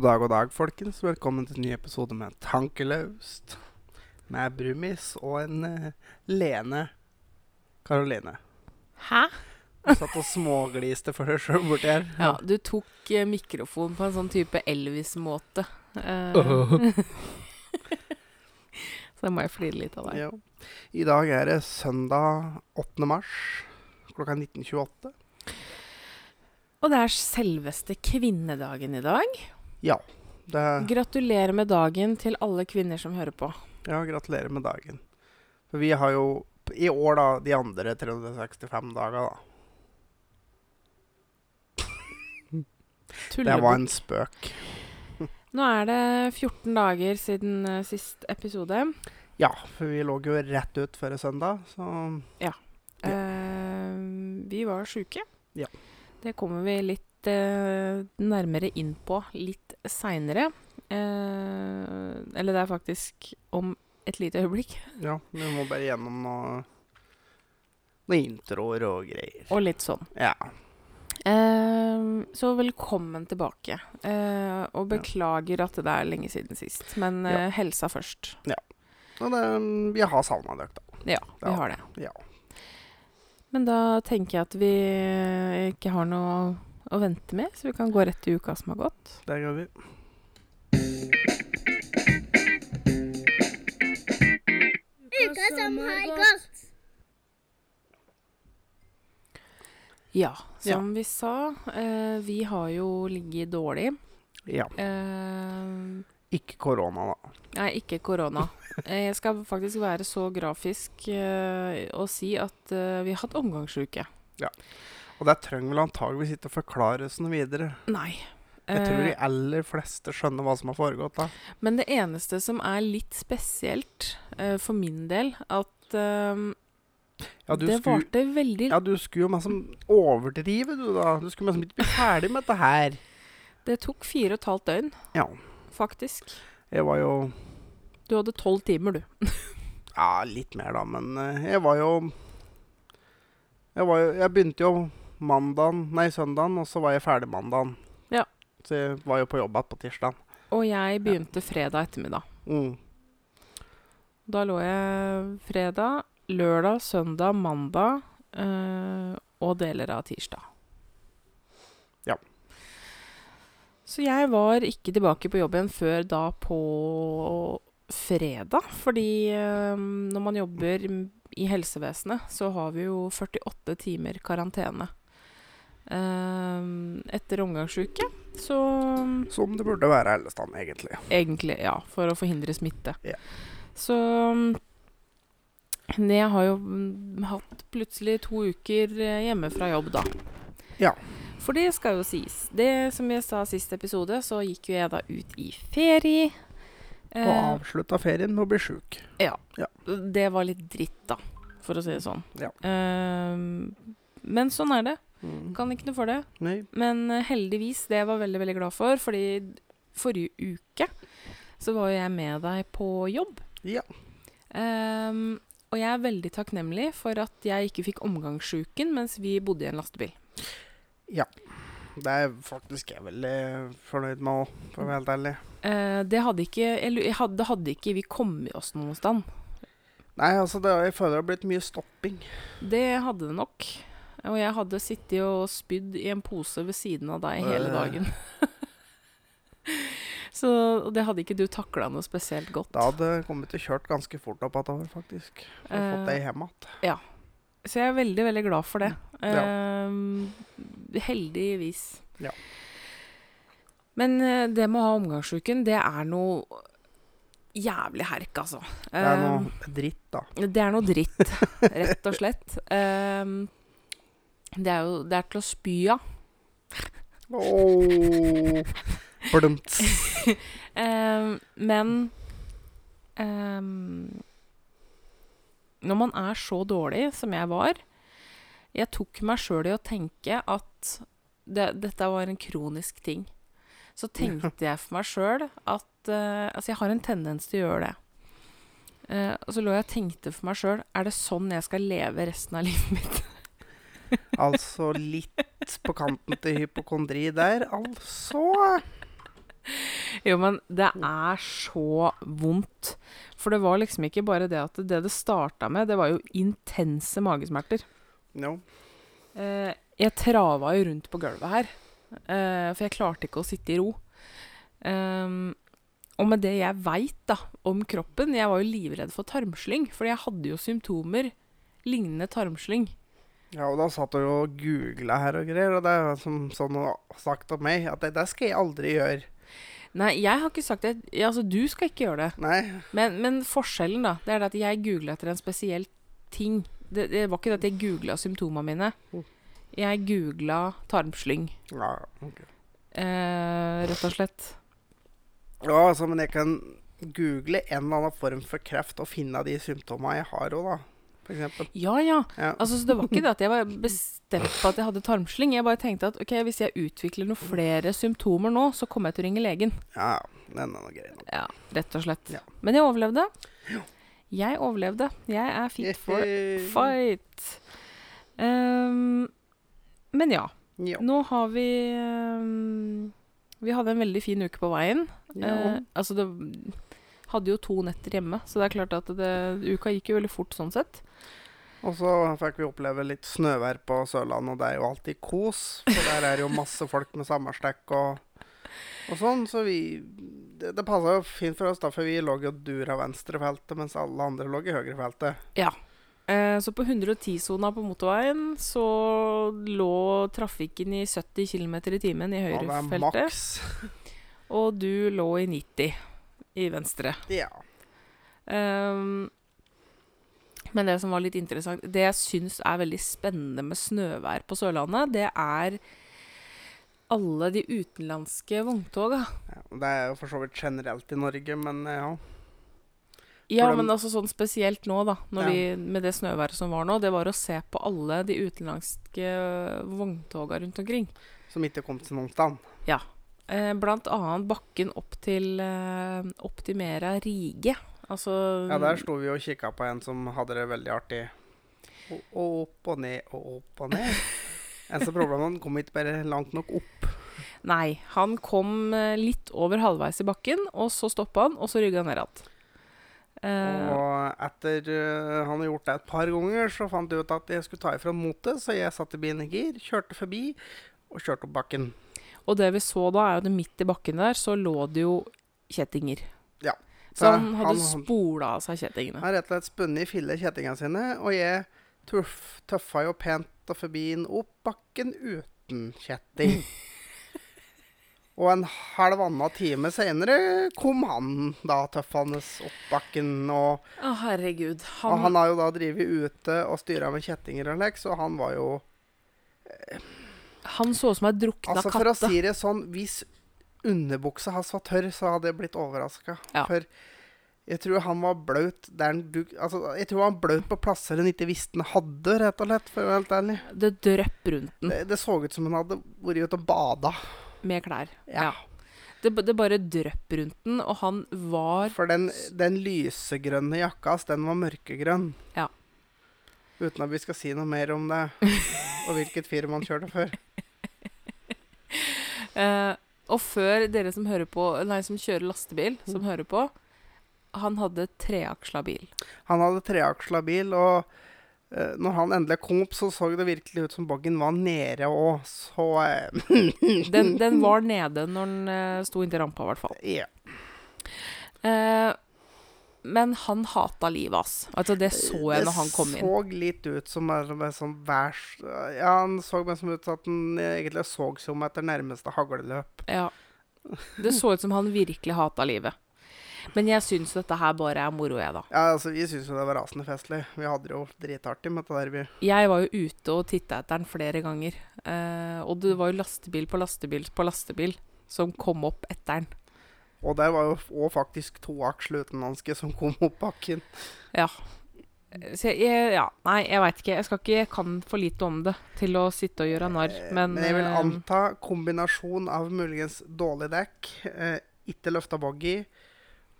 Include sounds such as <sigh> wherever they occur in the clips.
God dag, god dag, folkens. Velkommen til en ny episode med Tankelaust. Med Brumis og en uh, Lene Karoline. Hæ? Du satt og smågliste for deg sjøl borti her. Ja, du tok uh, mikrofonen på en sånn type Elvis-måte. Uh, oh. <laughs> så da må jeg flire litt av deg. Ja. I dag er det søndag 8. mars klokka 19.28. Og det er selveste kvinnedagen i dag. Ja. Det, Gratulerer med dagen til alle kvinner som hører på. ja, gratulerer med dagen. For vi har jo i år, da, de andre 365 dager, da. <laughs> Det var en spøk. <laughs> Nå er det 14 dager siden uh, sist episode. Ja, for vi lå jo rett ut før søndag, så Ja. Eh, vi var sjuke. Ja. Det kommer vi litt nærmere inn på litt seinere. Eh, eller det er faktisk om et lite øyeblikk. Ja, vi må bare gjennom noe, noen introer og greier. Og litt sånn. Ja. Eh, så velkommen tilbake. Eh, og beklager at det er lenge siden sist. Men eh, helsa først. Og det, vi har savna dere, da. Ja, vi da. har det. Ja. Men da tenker jeg at vi ikke har noe å vente med, så vi kan gå rett til uka som har gått. Der gjør vi. Uka som har gått. Ja, som vi sa, eh, vi har jo ligget dårlig. Ja. Eh, Ikke korona, da. nei, ikke korona. <laughs> Eh, jeg skal faktisk være så grafisk eh, og si at eh, vi har hatt omgangsuke. Og det trenger vel antageligvis ikke å forklares noe videre. Nei. Jeg tror de Eh, aller fleste skjønner hva som har foregått da. men det eneste som er litt spesielt uh, for min del, at uh, Ja, det skulle, varte veldig ja, du skulle jo liksom overdrive, du da. Du skulle liksom ikke bli ferdig med dette her. Det tok fire og et halvt døgn, Ja. faktisk. Jeg var jo Du hadde tolv timer, du. <laughs> Ja, litt mer, da, men uh, jeg var jo Jeg, var jo, jeg begynte jo mandagen, nei, søndagen, og så var jeg ferdig mandagen. Ja. Så jeg var jo på jobb igjen på tirsdag. Og jeg begynte fredag ettermiddag. Mm. Da lå jeg fredag, lørdag, søndag, mandag øh, og deler av tirsdag. Ja. Så jeg var ikke tilbake på jobb igjen før da på fredag. Fordi øh, når man jobber i helsevesenet, så har vi jo 48 timer karantene. Eh, etter omgangsuke. Så Som det burde være alle steder, egentlig. Egentlig, ja. For å forhindre smitte. Yeah. Så jeg har jo mm, hatt plutselig to uker eh, hjemme fra jobb, da. Ja. For det skal jo sies. Det som jeg sa sist episode, så gikk jo jeg da ut i ferie. Og Eh, avslutta ferien med å bli sjuk. det var litt dritt, da, for å si det sånn. Ja. Eh, men sånn er det. Mm. Kan ikke noe for det. Nei. Men eh, heldigvis, det var jeg veldig, veldig glad for, fordi forrige uke så var jo jeg med deg på jobb. Ja. Um, og jeg er veldig takknemlig for at jeg ikke fikk omgangssjuken mens vi bodde i en lastebil. Ja. Det er faktisk jeg veldig fornøyd med òg, for å være helt ærlig. Uh, det hadde ikke, eller, hadde, hadde ikke vi kommet oss noen sted. Nei, altså, det, jeg føler det har blitt mye stopping. Det hadde det nok. Og jeg hadde sittet og spydd i en pose ved siden av deg hele dagen. <laughs> Så det hadde ikke du takla noe spesielt godt. Da hadde jeg kommet til kjørt ganske fort opp igjen, faktisk. Og Eh, fått deg hjem igjen. Så jeg er veldig, veldig glad for det. Ja. Ehm, heldigvis. Ja. Men eh, det med å ha omgangsuken, det er noe jævlig herk, altså. Det er Ehm, noe dritt, da. det er noe dritt, rett og slett. <laughs> Ehm, det er jo det er til å spy av. Åh, Blumts. <laughs> um, men um, Når man er så dårlig som jeg var Jeg tok meg sjøl i å tenke at det, dette var en kronisk ting. Så tenkte jeg for meg sjøl at uh, Altså, jeg har en tendens til å gjøre det. Uh, og så lå jeg og tenkte for meg sjøl Er det sånn jeg skal leve resten av livet mitt? Altså litt på kanten til hypokondri der. Altså Jo, men det er så vondt. For det var liksom ikke bare det at det det starta med, det var jo intense magesmerter. Jo. Eh, jeg trava jo rundt på gulvet her, eh, for jeg klarte ikke å sitte i ro. Eh, og med det jeg veit om kroppen Jeg var jo livredd for tarmslyng, for jeg hadde jo symptomer lignende tarmslyng. Ja, og da satt du og googla her og greier, og det er som sånn hun har sagt om meg, at det der skal jeg aldri gjøre. Nei, jeg har ikke sagt det. Altså, du skal ikke gjøre det. Nei. Men, men forskjellen, da, det er det at jeg googla etter en spesiell ting. Det, det var ikke det at jeg googla symptomene mine. Mm. Jeg googla tarmslyng, Ja, ok. eh, rett og slett. Ja, altså, men jeg kan google en eller annen form for kreft og finne de symptomene jeg har òg, da. Eksempel. Ja, ja. Ja. Altså, så det var ikke det at jeg var bestemt på at jeg hadde tarmslyng. Jeg bare tenkte at ok, hvis jeg utvikler noen flere symptomer nå, så kommer jeg til å ringe legen. ja, den er grei. Ja, rett og slett. Ja. Men jeg overlevde. Jeg overlevde. Jeg er fit for fight. Um, men ja. Ja. Nå har vi um, Vi hadde en veldig fin uke på veien. Eh, altså, det hadde jo to netter hjemme, så det er klart at det, uka gikk jo veldig fort sånn sett. Og så fikk vi oppleve litt snøvær på Sørlandet, og det er jo alltid kos. For der er det jo masse folk med sommerstekk og, og sånn, så vi Det, det passa jo fint for oss, da, for vi lå jo dura venstrefeltet, mens alle andre lå i høyrefeltet. Ja. Eh, så på 110-sona på motorveien så lå trafikken i 70 km i timen i høyrefeltet, maks. og du lå i 90 i venstre. Ja. Ehm, men det som var litt interessant Det jeg syns er veldig spennende med snøvær på Sørlandet, det er alle de utenlandske vogntoga. ja. Det er jo for så vidt generelt i Norge, men eh, ja. Ja, For men altså sånn spesielt nå, da, Ja. de, med det snøværet som var nå, det var å se på alle de utenlandske vogntoga rundt omkring. Som ikke kom til noen sted. Eh, blant annet bakken opp til eh, Optimera Rige. Altså Ja, der sto vi og kikka på en som hadde det veldig artig. Og, og opp og ned og opp og ned. <laughs> Eneste problemet han kom ikke bare langt nok opp. Nei, han kom eh, litt over halvveis i bakken, og så stoppa han, og så rygga han ned igjen. Uh, Og etter uh, han hadde gjort det et par ganger, så fant jeg ut at jeg skulle ta ifra motet, så jeg satte bilen i gir, kjørte forbi og kjørte opp bakken. og det vi så da, er jo at midt i bakken der så lå det jo kjettinger. Så han Han- hadde han- spola av seg kjettingene. Han har rett og slett spunnet i filler kjettingene sine, og jeg tuff, tøffa jo pent og forbi han opp bakken uten kjetting. <laughs> Og en halv annen time seinere kom han da tøffende opp bakken. Og, Å, herregud. og Han, han har jo da drevet ute og styra med kjettinger og lek, så han var jo han så ut som ei drukna Altså For å si det sånn, hvis underbuksa hans var tørr, så hadde jeg blitt overraska. Ja. For jeg tror han var blaut du, altså, Jeg tror han var blaut på plasser han ikke visste han hadde, rett og slett. For å være helt ærlig. Det drøpp rundt den Det, det så ut som han hadde vært ute og bada. med klær. Ja. Det, det bare drøpp rundt den, og han var For den, den lysegrønne jakka hans, den var mørkegrønn. Ja. Uten at vi skal si noe mer om det, <laughs> og hvilket firma han kjørte før. uh, Og før dere som hører på Nei, som kjører lastebil, Mm. som hører på Han hadde treaksla bil. Han hadde treaksla bil, og uh, når han endelig kom opp, så så det virkelig ut som boggen var nede òg. Så uh, Den, den <laughs> var nede når den uh, sto inntil rampa, i hvert fall. Yeah. Uh, men han hata livet, hans. Altså, det så jeg når han kom inn. Det så litt ut som bare sånn værs... Ja, han så meg som ut at han egentlig så som etter nærmeste hagleløp. Ja. Det så ut som han virkelig hata livet. Men jeg syns dette her bare er moro, jeg, da. Ja, altså, vi syns jo det var rasende festlig. Vi hadde det jo dritartig med det der, vi. Jeg var jo ute og titta etter den flere ganger. Eh, og det var jo lastebil på lastebil på lastebil som kom opp etter den. Og der var jo òg faktisk to aksler utenlandske som kom opp bakken. Ja. Så jeg, ja, nei, jeg veit ikke. Jeg skal ikke jeg kan for lite om det til å sitte og gjøre narr. Eh, Men, Men jeg vil eh, anta kombinasjon av muligens dårlig dekk, eh, ikke løfta boggy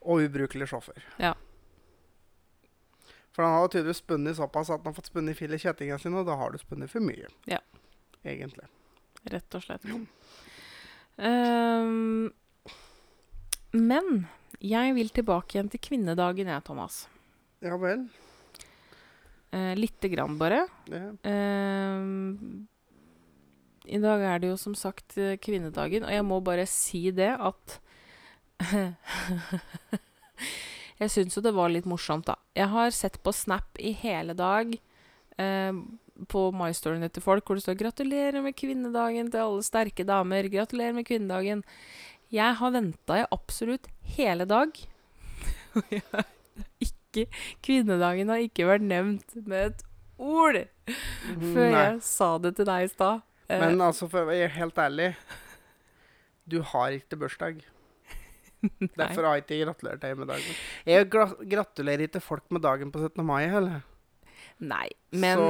og ubrukelig sjåfør. Ja. For han har tydeligvis spunnet såpass at han har fått spunnet fil i kjettinga sine, og da har du spunnet for mye. Ja. Egentlig. Rett og slett. Um, Men jeg vil tilbake igjen til kvinnedagen, jeg, Thomas. Ja vel. Uh, Lite grann, bare. Ja. Uh, I dag er det jo som sagt eh, kvinnedagen, og jeg må bare si det at Jeg syns jo det var litt morsomt, da. Jeg har sett på Snap i hele dag eh, på MyStoryen til folk hvor det står 'Gratulerer med kvinnedagen til alle sterke damer'. Gratulerer med kvinnedagen. Jeg har venta i absolutt hele dag. <laughs> Ikke Kvinnedagen har ikke vært nevnt med et ord før Nei. jeg sa det til deg i stad. Eh, Men altså, for å være helt ærlig Du har ikke bursdag. <laughs> Derfor har jeg ikke gratulert deg med dagen. Jeg gra gratulerer ikke folk med dagen på 17. mai heller. Nei, men Så,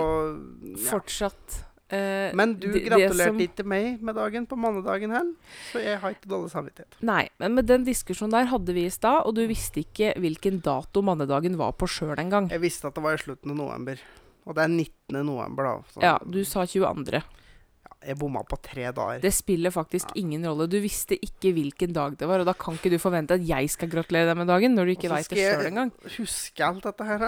ja. fortsatt uh, Men du det gratulerte som- ikke meg med dagen på mannedagen heller, så jeg har ikke dårlig samvittighet. Nei, men med den diskusjonen der hadde vi i stad, og du visste ikke hvilken dato mannedagen var på sjøl engang. Jeg visste at det var i slutten av november. Og det er 19. november, da. Så Ja, du sa 22. jeg bomma på tre dager. Det spiller faktisk ingen rolle. Du visste ikke hvilken dag det var, og da kan ikke du forvente at jeg skal gratulere deg med dagen når du ikke veit det sjøl engang. Huske alt dette her?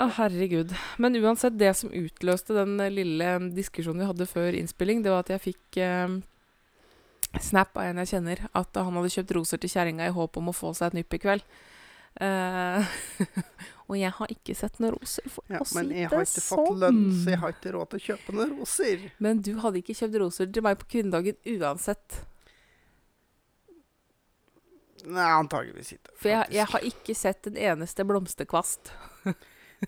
Å, herregud. Men uansett, det som utløste den eh, lille diskusjonen vi hadde før innspilling, det var at jeg fikk eh, snap av en jeg kjenner, at han hadde kjøpt roser til kjerringa i håp om å få seg et nypp i kveld. Eh, <laughs> og jeg har ikke sett noen roser, for Ja, å si det sånn. men jeg har ikke fått lønn, så jeg sånn. har ikke råd til å kjøpe noen roser. Men du hadde ikke kjøpt roser til meg på kvinnedagen uansett. Nei, antageligvis ikke. For jeg, jeg har ikke sett en eneste blomsterkvast. <laughs>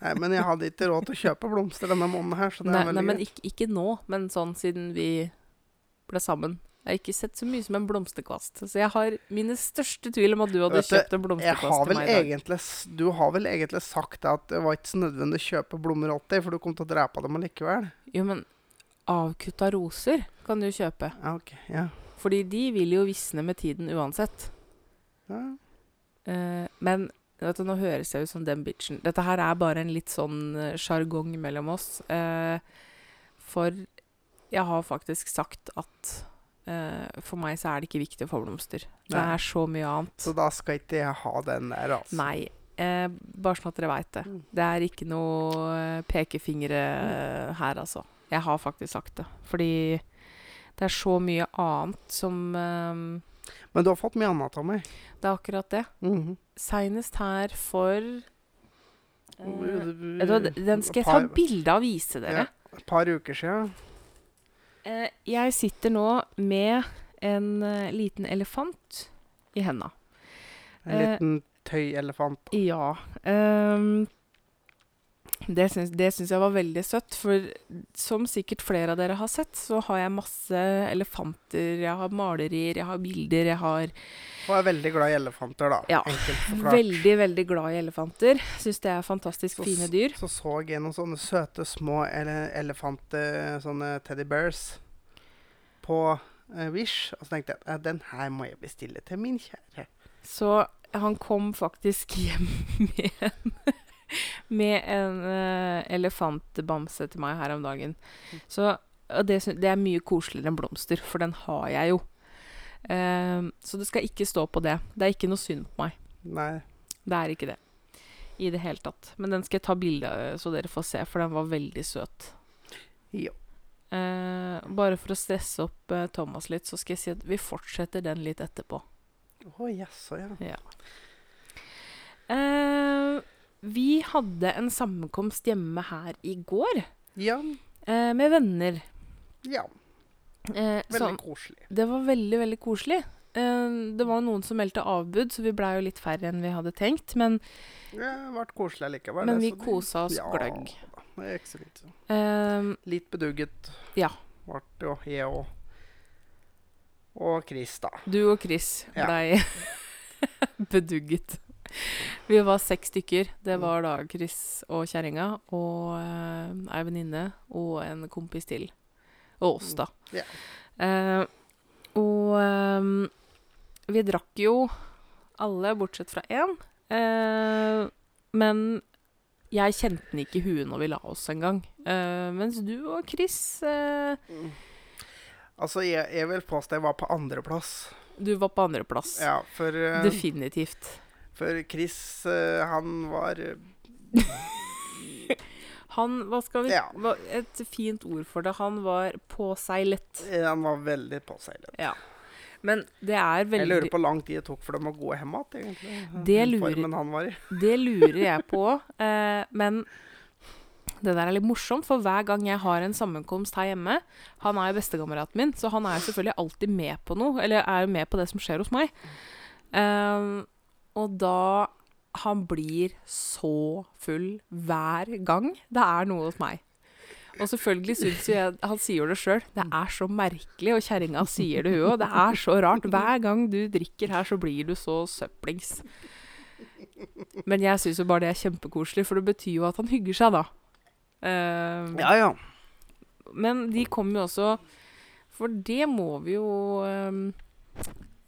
Nei, men jeg hadde ikke råd til å kjøpe blomster denne måneden her, så det Nei, nei men ikke, ikke nå, men sånn siden vi ble sammen. Jeg har ikke sett så mye som en blomsterkvast. Så jeg har mine største tvil om at du hadde du, kjøpt en blomsterkvast til meg i dag. egentlig, du har vel egentlig sagt at det var ikke så nødvendig å kjøpe blomster alltid, for du kom til å drepe dem allikevel? Jo, men avkutta roser kan du kjøpe. Ja, ok. Ja. Fordi de vil jo visne med tiden uansett. ja. Uh, men vet du, nå høres jeg ut som den bitchen. Dette her er bare en litt sånn eh, sjargong mellom oss. Uh, for jeg har faktisk sagt at for meg så er det ikke viktig å få blomster. Det er så mye annet. Så da skal ikke jeg ha den der, altså. Nei. Eh, bare sånn at dere veit det. Mm. Det er ikke noe eh, pekefingre eh, her, altså. Jeg har faktisk sagt det. Fordi det er så mye annet som eh, Men du har fått mye annet av meg. Det er akkurat det. Mhm. Seinest her for eh, den skal jeg ta bilde av og vise dere. Et par uker siden. Eh, jeg sitter nå med en eh, liten elefant i henda. En Eh, liten tøyelefant. Ja. Det syns, det syns jeg var veldig søtt, for som sikkert flere av dere har sett, så har jeg masse elefanter, jeg har malerier, jeg har bilder, jeg har Og er veldig glad i elefanter, da. Ja. Veldig, veldig glad i elefanter. Syns det er fantastisk Så fine dyr. Så så jeg noen sånne søte små ele elefanter, sånne teddy bears, på uh, Wish. Og så tenkte jeg den her må jeg bestille til min kjære. Så han kom faktisk hjem <laughs> med en, med en uh, elefantbamse til meg her om dagen. Så og det, det er mye koseligere enn blomster, for den har jeg jo. Ehm, så det skal ikke stå på det. Det er ikke noe synd på meg. Nei. Det er ikke det. I det hele tatt. Men den skal jeg ta bilde av, så dere får se, for den var veldig søt. Ja. Uh, bare for å stresse opp Thomas litt, så skal jeg si at vi fortsetter den litt etterpå. Å, jaså, ja. Eh, vi hadde en sammenkomst hjemme her i går Ja. eh, med venner. ja. Eh, Veldig koselig. det var veldig, veldig koselig. Eh, det var noen som meldte avbud, så vi blei jo litt færre enn vi hadde tenkt. Men, Det ble koselig likevel. men vi så det- kosa oss ja, gløgg. Det er ikke så vidt. Eh, Litt bedugget Ja. ble jo jeg òg. Og Chris, da. du og Chris Ja. <laughs> bedugget. <laughs> Vi var seks stykker. Det var da Chris og kjerringa og eh, ei venninne og en kompis til. Og oss, da. Ja. Eh, og ehm, vi drakk jo alle, bortsett fra én. Eh, men jeg kjente den ikke i huet når vi la oss en gang. Eh, mens du og Chris eh, Altså, jeg, jeg vil påstå jeg var på andreplass. Du var på andreplass. Ja, for, eh, Definitivt. For Chris, eh, han var eh, <laughs> Han, hva skal vi Ja. Et fint ord for det. Han var påseilet. Han var veldig påseilet. Ja. Men det er veldig Jeg lurer på hvor lang tid det tok for dem å gå hjem igjen, lurer-. <laughs> Det lurer jeg på. Eh, men det der er litt morsomt, for hver gang jeg har en sammenkomst her hjemme Han er jo bestekameraten min, så han er jo selvfølgelig alltid med på noe. Eller er jo med på det som skjer hos meg. Eh, og da Han blir så full hver gang det er noe hos meg. Og selvfølgelig syns jo jeg Han sier jo det sjøl. Det er så merkelig, og kjerringa sier det hun òg. Det er så rart. Hver gang du drikker her, så blir du så søplings. Men jeg syns jo bare det er kjempekoselig, for det betyr jo at han hygger seg, da. Uh, Ja, ja. Men de kommer jo også For det må vi jo ehm,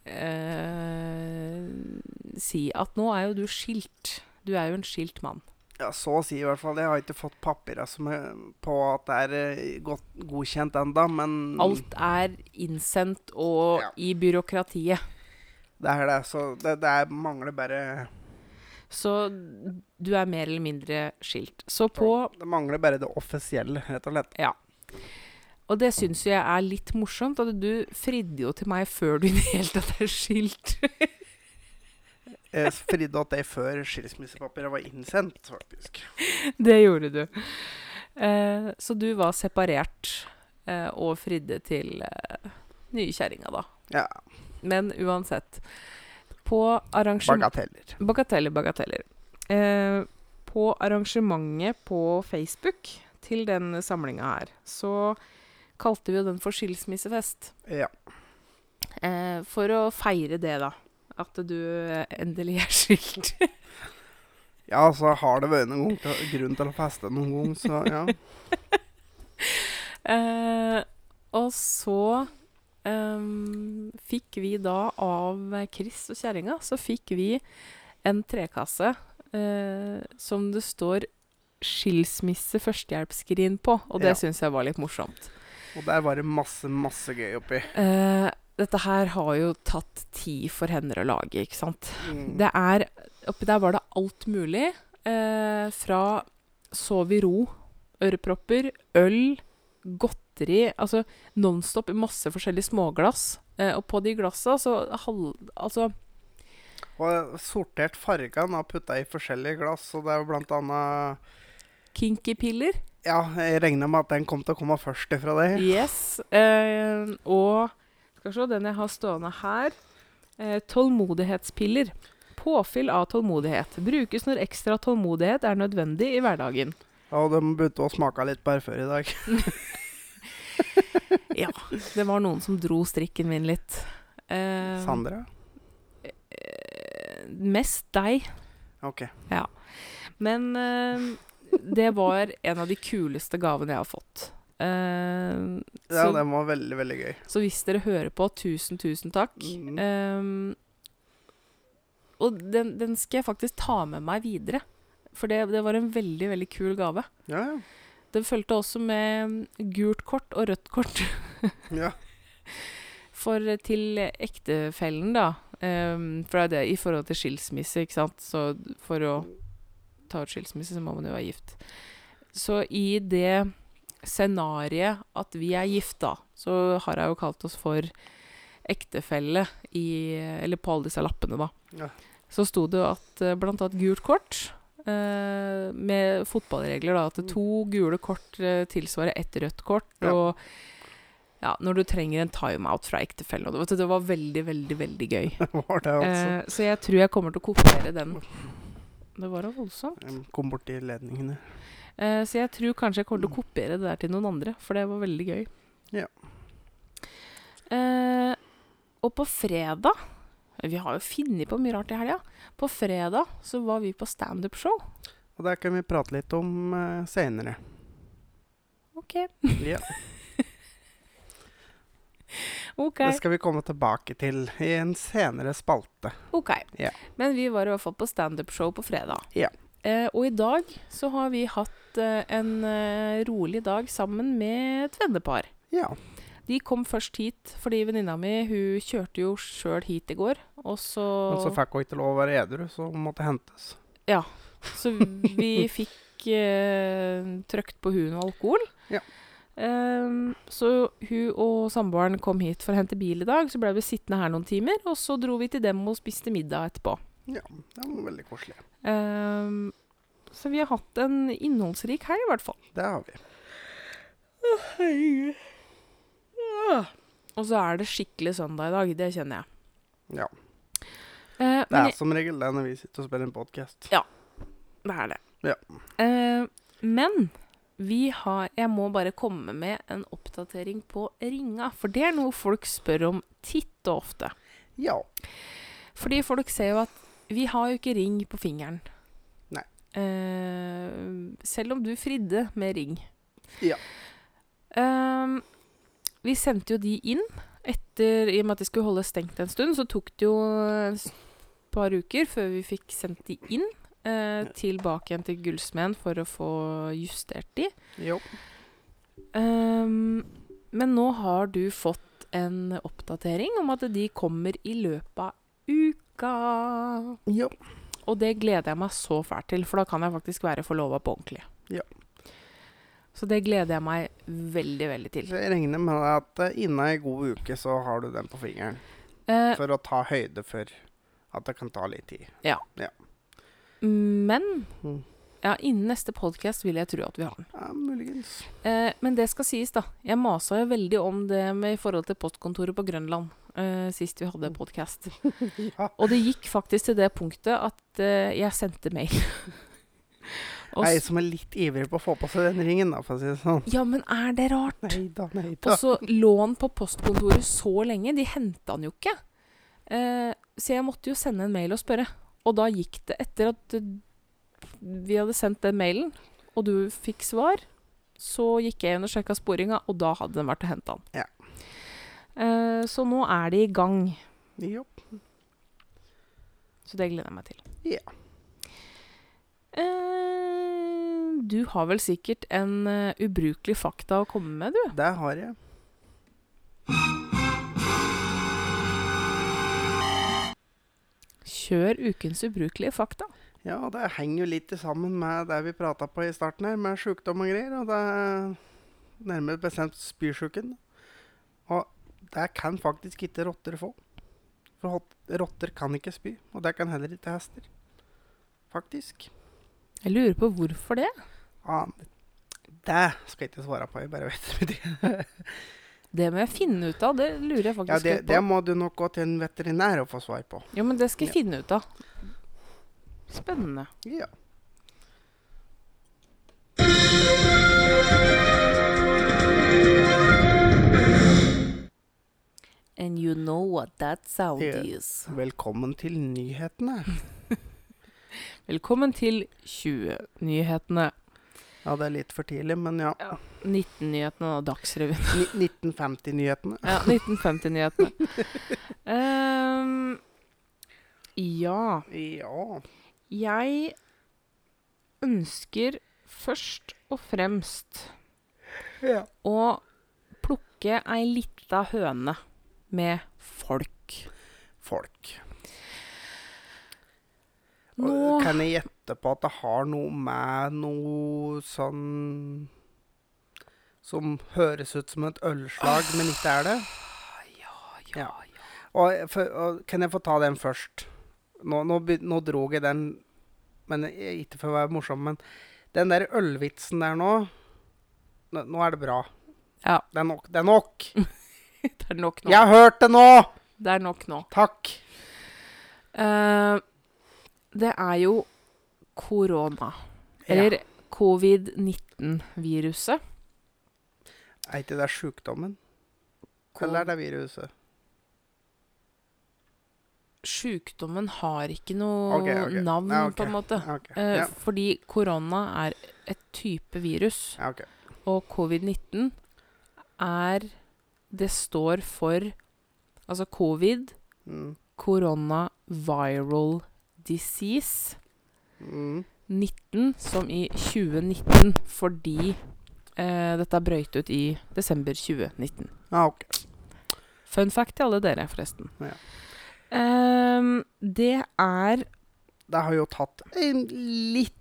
eh, si at nå er jo du skilt. Du er jo en skilt mann. Ja, Så å si i hvert fall. Jeg har ikke fått papirer er på at det er eh, godt godkjent enda, men Alt er innsendt og Ja. i byråkratiet. det er det. Så det, det er, mangler bare Så du er mer eller mindre skilt. Så på Det mangler bare det offisielle, rett og slett. Ja. Og det syns jeg er litt morsomt. At du fridde jo til meg før du i det hele tatt er skilt. <laughs> Jeg fridde at det før skilsmissepapiret var innsendt, faktisk. <laughs> det gjorde du. Eh, så du var separert eh, og fridde til eh, nye kjerringa, da. Ja. Men uansett. På arrangement... Bagateller. Bagateller, bagateller. Eh, på arrangementet på Facebook til den samlinga her, så kalte vi jo den for skilsmissefest. Ja. Eh, for å feire det, da. At du eh, endelig er skilt. <laughs> ja, så har det vært noen grunn til å feste noen gang, så ja. <laughs> eh, og så ehm, fikk vi da av Chris og kjerringa, så fikk vi en trekasse eh, som det står 'skilsmisse førstehjelpsskrin' på, og det Ja. syns jeg var litt morsomt. Og der var det masse, masse gøy oppi. Eh, dette her har jo tatt tid for hender å lage, ikke sant. Mm. Det er Oppi der var det alt mulig. Eh, fra sov i ro, ørepropper, øl, godteri Altså nonstop i masse forskjellige småglass. Eh, og på de glassa så halv... Altså Og sortert fargene og putta i forskjellige glass, og det er jo blant annet kinky-piller. Ja, jeg regner med at den kom til å komme først ifra deg. Yes. Eh, og skal se, den jeg har stående her. Eh, tålmodighetspiller. Påfyll av tålmodighet. Brukes når ekstra tålmodighet er nødvendig i hverdagen. Ja, og de begynte å smake litt bare før i dag. <laughs> Ja, det var noen som dro strikken min litt. Eh, Sandra? eh, mest deg. OK. Men eh, det var en av de kuleste gavene jeg har fått. Eh, Ja, så, den var veldig, veldig gøy. så hvis dere hører på, tusen, tusen takk. Mm. Um, og den, den skal jeg faktisk ta med meg videre. For det, det var en veldig, veldig kul gave. Ja, ja. Den fulgte også med gult kort og rødt kort. <laughs> ja. For eh, til ektefellen, da um, For det i forhold til skilsmisse, ikke sant. Så for å ta ut skilsmisse, så må man jo være gift. Så i det scenarioet at vi er gift, da, så har jeg jo kalt oss for ektefelle i Eller på alle disse lappene, da. Ja. Så sto det jo at eh, blant annet gult kort. eh, med fotballregler, da. At to gule kort eh, tilsvarer ett rødt kort. Ja. Og ja, når du trenger en timeout fra ektefellen. og Det, det var veldig, veldig veldig gøy. <laughs> Det var det, altså. Eh, så jeg tror jeg kommer til å kopiere den. Det var da voldsomt. Jeg kom borti ledningene. Eh, så jeg tror kanskje jeg kommer til å kopiere det der til noen andre, for det var veldig gøy. Ja. Uh, og på fredag Vi har jo funnet på mye rart i helga. På fredag så var vi på standup-show. Og det kan vi prate litt om uh, seinere. OK. Ja. <laughs> ok. Det skal vi komme tilbake til i en senere spalte. Ok. Yeah. Men vi var i hvert fall på standup-show på fredag. Ja. Eh, og i dag så har vi hatt eh, en eh, rolig dag sammen med et vennepar. Ja. De kom først hit fordi venninna mi hun kjørte jo sjøl hit i går. Og så, Men så fikk hun ikke lov å være edru, så hun måtte hentes. Ja. så vi <laughs> fikk eh, trøkt på hun og alkohol. Ja. Um, så hun og samboeren kom hit for å hente bil i dag. Så ble vi sittende her noen timer, og så dro vi til dem og spiste middag etterpå. Ja, det var veldig koselig. Ehm, så vi har hatt en innholdsrik helg, i hvert fall. Det har vi. Og så er det skikkelig søndag i dag. Det kjenner jeg. Ja. Eh, Det er er som regel det når vi sitter og spiller en podkast. Det er det. Ja. Eh, men vi har Jeg må bare komme med en oppdatering på ringa. For det er noe folk spør om titt og ofte. Ja. Fordi folk ser jo at vi har jo ikke ring på fingeren. Eh, selv om du fridde med ring. Ja. Eh, vi sendte jo de inn etter I og med at de skulle holde stengt en stund, så tok det jo et par uker før vi fikk sendt de inn. Eh, tilbake igjen til gullsmeden for å få justert de. Jo. Ehm, men nå har du fått en oppdatering om at de kommer i løpet av uka. Jo. Og det gleder jeg meg så fælt til, for da kan jeg faktisk være forlova på ordentlig. Ja. Så det gleder jeg meg veldig, veldig til. Jeg regner med at eh, innen ei god uke så har du den på fingeren. Eh, For å ta høyde for at det kan ta litt tid. Ja. men Mm. Ja, innen neste podkast vil jeg tro at vi har den. Ja, muligens. Eh, men det skal sies, da. Jeg masa jo veldig om det med i forhold til postkontoret på Grønland eh, sist vi hadde podkast. <laughs> Ja. Og det gikk faktisk til det punktet at eh, jeg sendte mail. <laughs> Ei som er litt ivrig på å få på seg den ringen, da, for å si det sånn. ja, men er det rart? Neida, neida. Og så lå han på postkontoret så lenge. De henta han jo ikke. Eh, så jeg måtte jo sende en mail og spørre. Og da gikk det etter at vi hadde sendt den mailen, og du fikk svar, så gikk jeg inn og sjekka sporinga, og da hadde den vært og henta han. Ja. Eh, så nå er de i gang. Jo. Så det gleder jeg meg til. Ja. Eh, du har vel sikkert en uh, ubrukelig fakta å komme med, du? Det har jeg. Kjør ukens ubrukelige fakta. Ja, det henger jo litt sammen med det vi prata på i starten her, med sjukdom og greier. Og det er nærmere bestemt spysjuken. Og det kan faktisk ikke rotter få. For rotter kan ikke spy, og det kan heller ikke hester. Faktisk. Jeg lurer på hvorfor det. Ja, det skal jeg ikke svare på, jeg bare vet det. <laughs> Det må jeg finne ut av. Det lurer jeg Ja, faktisk det, på. det må du nok gå til en veterinær og få svar på. Jo, men det skal jeg Ja. finne ut av. Spennende. Ja. And you know what that sound Ja. is. Velkommen til nyhetene. <laughs> Velkommen til 20-nyhetene. Ja, det er litt for tidlig, men ja. 19-nyhetene og Dagsrevyen. 1950-nyhetene. Ja, 1950-nyhetene. um, <laughs> ja. Ja. Jeg ønsker først og fremst ja. å plukke ei lita høne med folk. Folk. Nå Og Kan jeg gjette på at det har noe med noe sånn Som høres ut som et ølslag, men ikke er det? Ja, Ja. ja, ja. Og, for, og Kan jeg få ta den først? Nå, nå, nå drog jeg den men Ikke for å være morsom, men den der ølvitsen der nå Nå, er det bra. Ja. Det er nok. Det er nok! <laughs> Det er nok nå. Jeg har hørt det nå! Det er nok nå. Takk. Uh, det er jo korona. Ja. Eller covid-19-viruset. Er ikke det sjukdommen? Eller er det viruset? Sjukdommen har ikke noe okay, okay. navn, Ja, ok. på en måte. Ja. Fordi korona er et type virus, og covid-19 er Det står for Altså covid, Mm. corona viral disease. Mm. 19 som i 2019 fordi eh, dette brøyt ut i desember 2019. Ja, ok. Fun fact til alle dere, forresten. Ja. Ehm, det er Det har jo tatt en litt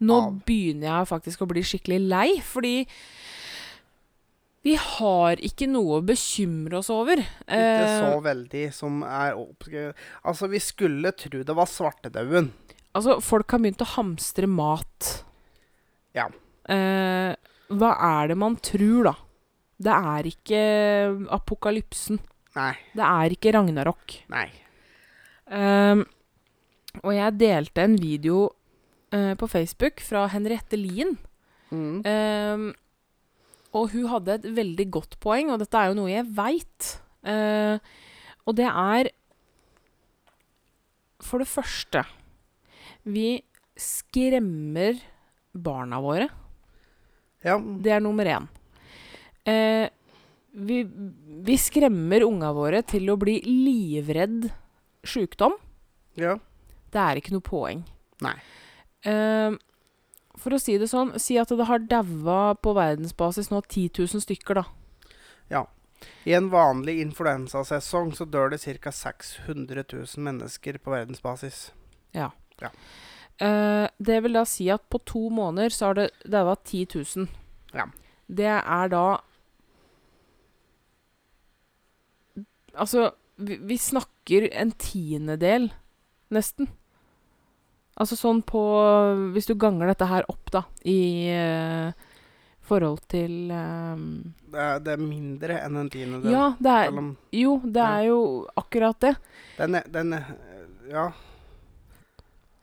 Nå Av. begynner jeg faktisk å bli skikkelig lei, fordi vi har ikke noe å bekymre oss over. Ikke Eh, så veldig som er oppskrevet Altså, vi skulle tro det var svartedauden. altså, folk har begynt å hamstre mat. Ja. Eh, hva er det man tror, da? Det er ikke apokalypsen. Nei. Det er ikke Ragnarok. Nei. Um, og jeg delte en video uh, på Facebook fra Henriette Lien. Mm. Um, og hun hadde et veldig godt poeng, og dette er jo noe jeg veit. og det er For det første Vi skremmer barna våre. Ja. Det er nummer én. Eh, vi, vi skremmer unga våre til å bli livredd sjukdom. ja. Det er ikke noe poeng. Nei. Uh, for å si det sånn, si at det har daua på verdensbasis nå 10 000 stykker, da. Ja. I en vanlig influensasesong så dør det ca. 600 000 mennesker på verdensbasis. Ja. ja. Uh, det vil da si at på to måneder så har det daua 10 000. Ja. Det er da Altså, vi, vi snakker en tiendedel, nesten. Altså sånn på Hvis du ganger dette her opp, da, i uh, forhold til um, Det er, det er mindre enn en tiendedel. Ja, det er Selv om Jo, det Ja. er jo akkurat det. den, er- den Ja.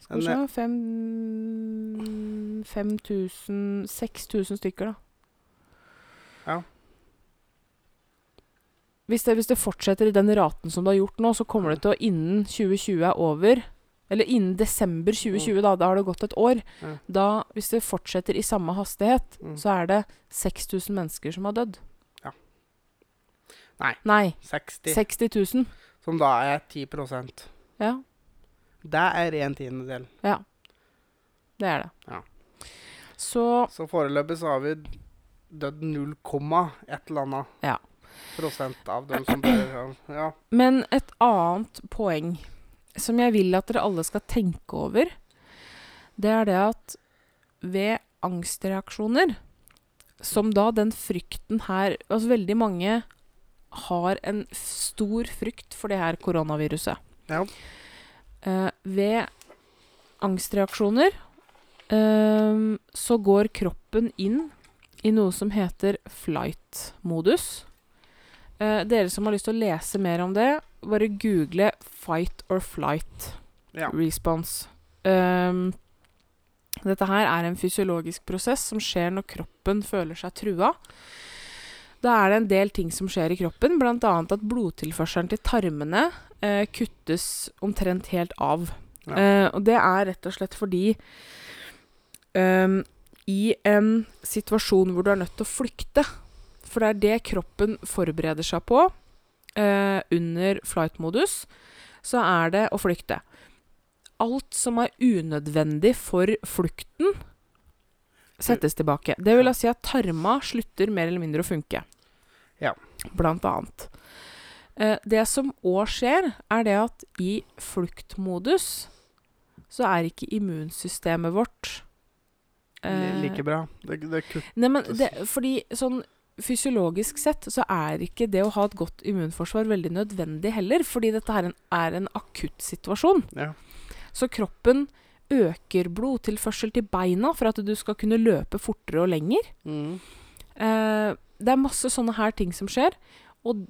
Skal vi se Fem 5000 6000 stykker, da. Ja. Hvis det, hvis det fortsetter i den raten som det har gjort nå, så kommer det til å innen 2020 er over Eller innen desember 2020, da, da har det gått et år. Ja. Da, hvis det fortsetter i samme hastighet, Mm. så er det 6000 mennesker som har dødd. Ja. Nei. Nei. 60, 60 000. som da er 10% Ja, Det er en tiendedel. det er det. Ja. Så Så foreløpig så har vi dødd null komma et eller annet Ja. Prosent av dem som dør. Ja. Men et annet poeng som jeg vil at dere alle skal tenke over, det er det at ved angstreaksjoner, som da den frykten her Altså veldig mange har en stor frykt for det her koronaviruset. Ja. Uh, ved angstreaksjoner uh, så går kroppen inn i noe som heter flight-modus. Eh, dere som har lyst til å lese mer om det, bare google 'fight or flight' ja. response. Um, dette her er en fysiologisk prosess som skjer når kroppen føler seg trua. Da er det en del ting som skjer i kroppen, bl.a. at blodtilførselen til tarmene eh, kuttes omtrent helt av. Ja. Eh, og det er rett og slett fordi um, i en situasjon hvor du er nødt til å flykte, for det er det kroppen forbereder seg på eh, under flight-modus, så er det å flykte. Alt som er unødvendig for flukten, settes tilbake. Det vil si at tarma slutter mer eller mindre å funke. Ja. Blant annet. Eh, det som òg skjer, er det at i fluktmodus så er ikke immunsystemet vårt eh, Like bra. Det, det kuttes. Nei, men det, fordi sånn fysiologisk sett så er ikke det å ha et godt immunforsvar veldig nødvendig heller, fordi dette her er en akutt situasjon. ja. Så kroppen øker blodtilførsel til beina for at du skal kunne løpe fortere og lenger. Mm. Eh, det er masse sånne her ting som skjer, og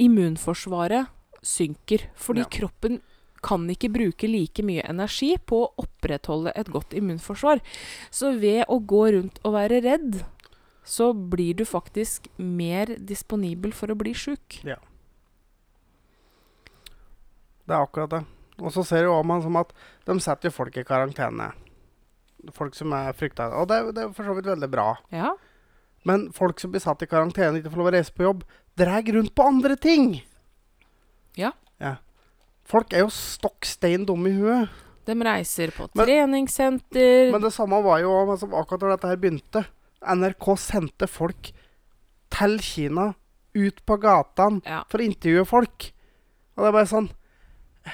immunforsvaret synker. Fordi Ja. kroppen kan ikke bruke like mye energi på å opprettholde et godt immunforsvar. Så ved å gå rundt og være redd, så blir du faktisk mer disponibel for å bli sjuk. Det er akkurat det. Og så ser jo man som at de setter jo folk i karantene. Folk som er frykta. Og det, er- det er for så vidt veldig bra. Ja. Men folk som blir satt i karantene og ikke får lov å reise på jobb, drar rundt på andre ting. Ja. ja. Folk er jo stokk stein dumme i huet. De reiser på Men- treningssenter. Men det samme var jo altså, akkurat da dette her begynte. NRK sendte folk til Kina ut på gatene Ja. for å intervjue folk. Og det er bare sånn <sighs>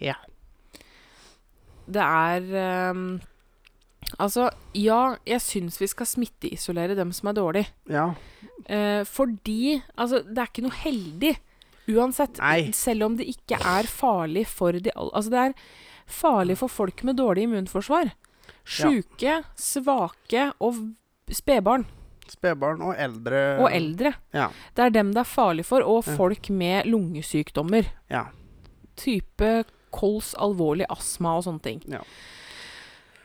Ja. Det er um, Altså, ja, jeg syns vi skal smitteisolere dem som er dårlige. Ja. Uh, fordi Altså, det er ikke noe heldig uansett. Nei. Selv om det ikke er farlig for de alle Altså, det er farlig for folk med dårlig immunforsvar. Sjuke, svake og spedbarn. Spedbarn og eldre. Og eldre. Ja. Det er dem det er farlig for. Og folk med lungesykdommer. Ja. Type kols, alvorlig astma og sånne ting. Ja.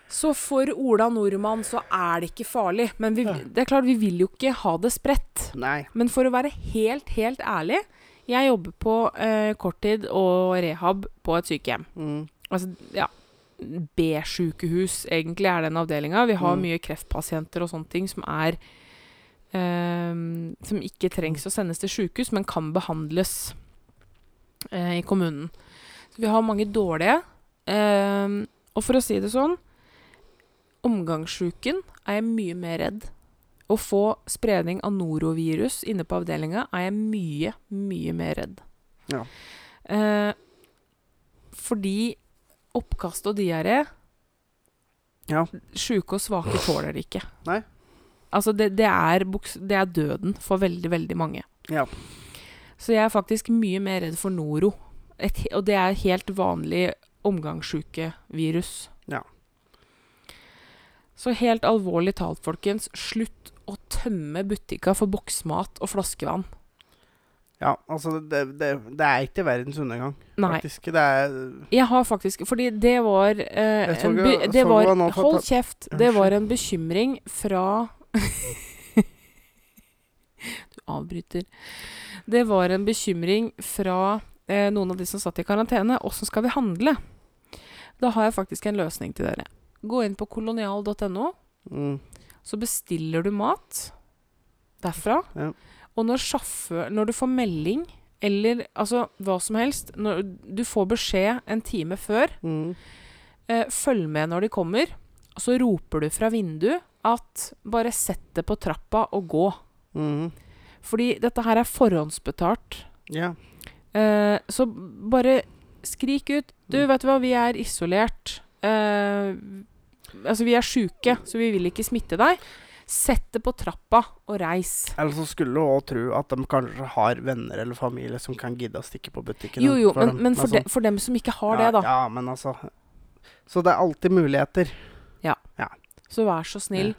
Så for Ola Nordmann så er det ikke farlig. Men vi, det er klart, vi vil jo ikke ha det spredt. Nei. Men for å være helt, helt ærlig Jeg jobber på eh, korttid og rehab på et sykehjem. Mm. Altså, ja B-sjukehus, egentlig, er den avdelinga. Vi har Mm. mye kreftpasienter og sånne ting som er ehm, Som ikke trengs å sendes til sjukehus, men kan behandles eh, i kommunen. Så vi har mange dårlige. Ehm, og for å si det sånn Omgangssjuken er jeg mye mer redd. Å få spredning av norovirus inne på avdelinga er jeg mye, mye mer redd. Ja. Eh, fordi oppkast og diaré Ja. Sjuke og svake tåler det ikke. Nei. Altså, det, det, er det er døden for veldig, veldig mange. Ja. Så jeg er faktisk mye mer redd for noro. Et, og det er helt vanlig omgangssjukevirus. Ja. Så helt alvorlig talt, folkens, slutt å tømme butikka for boksmat og flaskevann. Ja. Altså, det, det, det er ikke verdens undergang, Nei. faktisk. Det er Jeg har faktisk Fordi det var eh, Jeg så en be, Det var Hold kjeft! Det var en bekymring fra <laughs> Du avbryter. Det var en bekymring fra eh, noen av de som satt i karantene. Åssen skal vi handle? Da har jeg faktisk en løsning til dere. Gå inn på kolonial.no, mm. så bestiller du mat derfra. Ja. Og når sjåfør Når du får melding, eller altså hva som helst Når du får beskjed en time før Mm. eh, Følg med når de kommer. Og så roper du fra vinduet at bare sett det på trappa og gå. Mm. Fordi dette her er forhåndsbetalt. Ja. Eh, så bare skrik ut. Du, vet du hva, vi er isolert. Eh, altså, vi er sjuke, så vi vil ikke smitte deg. Sett det på trappa og reis. Eller så skulle du òg tro at de kanskje har venner eller familie som kan gidde å stikke på butikken. Jo, jo, men, dem. men for, altså, de, for dem som ikke har ja, det, da. Ja, men altså Så det er alltid muligheter. Ja. Så vær så snill,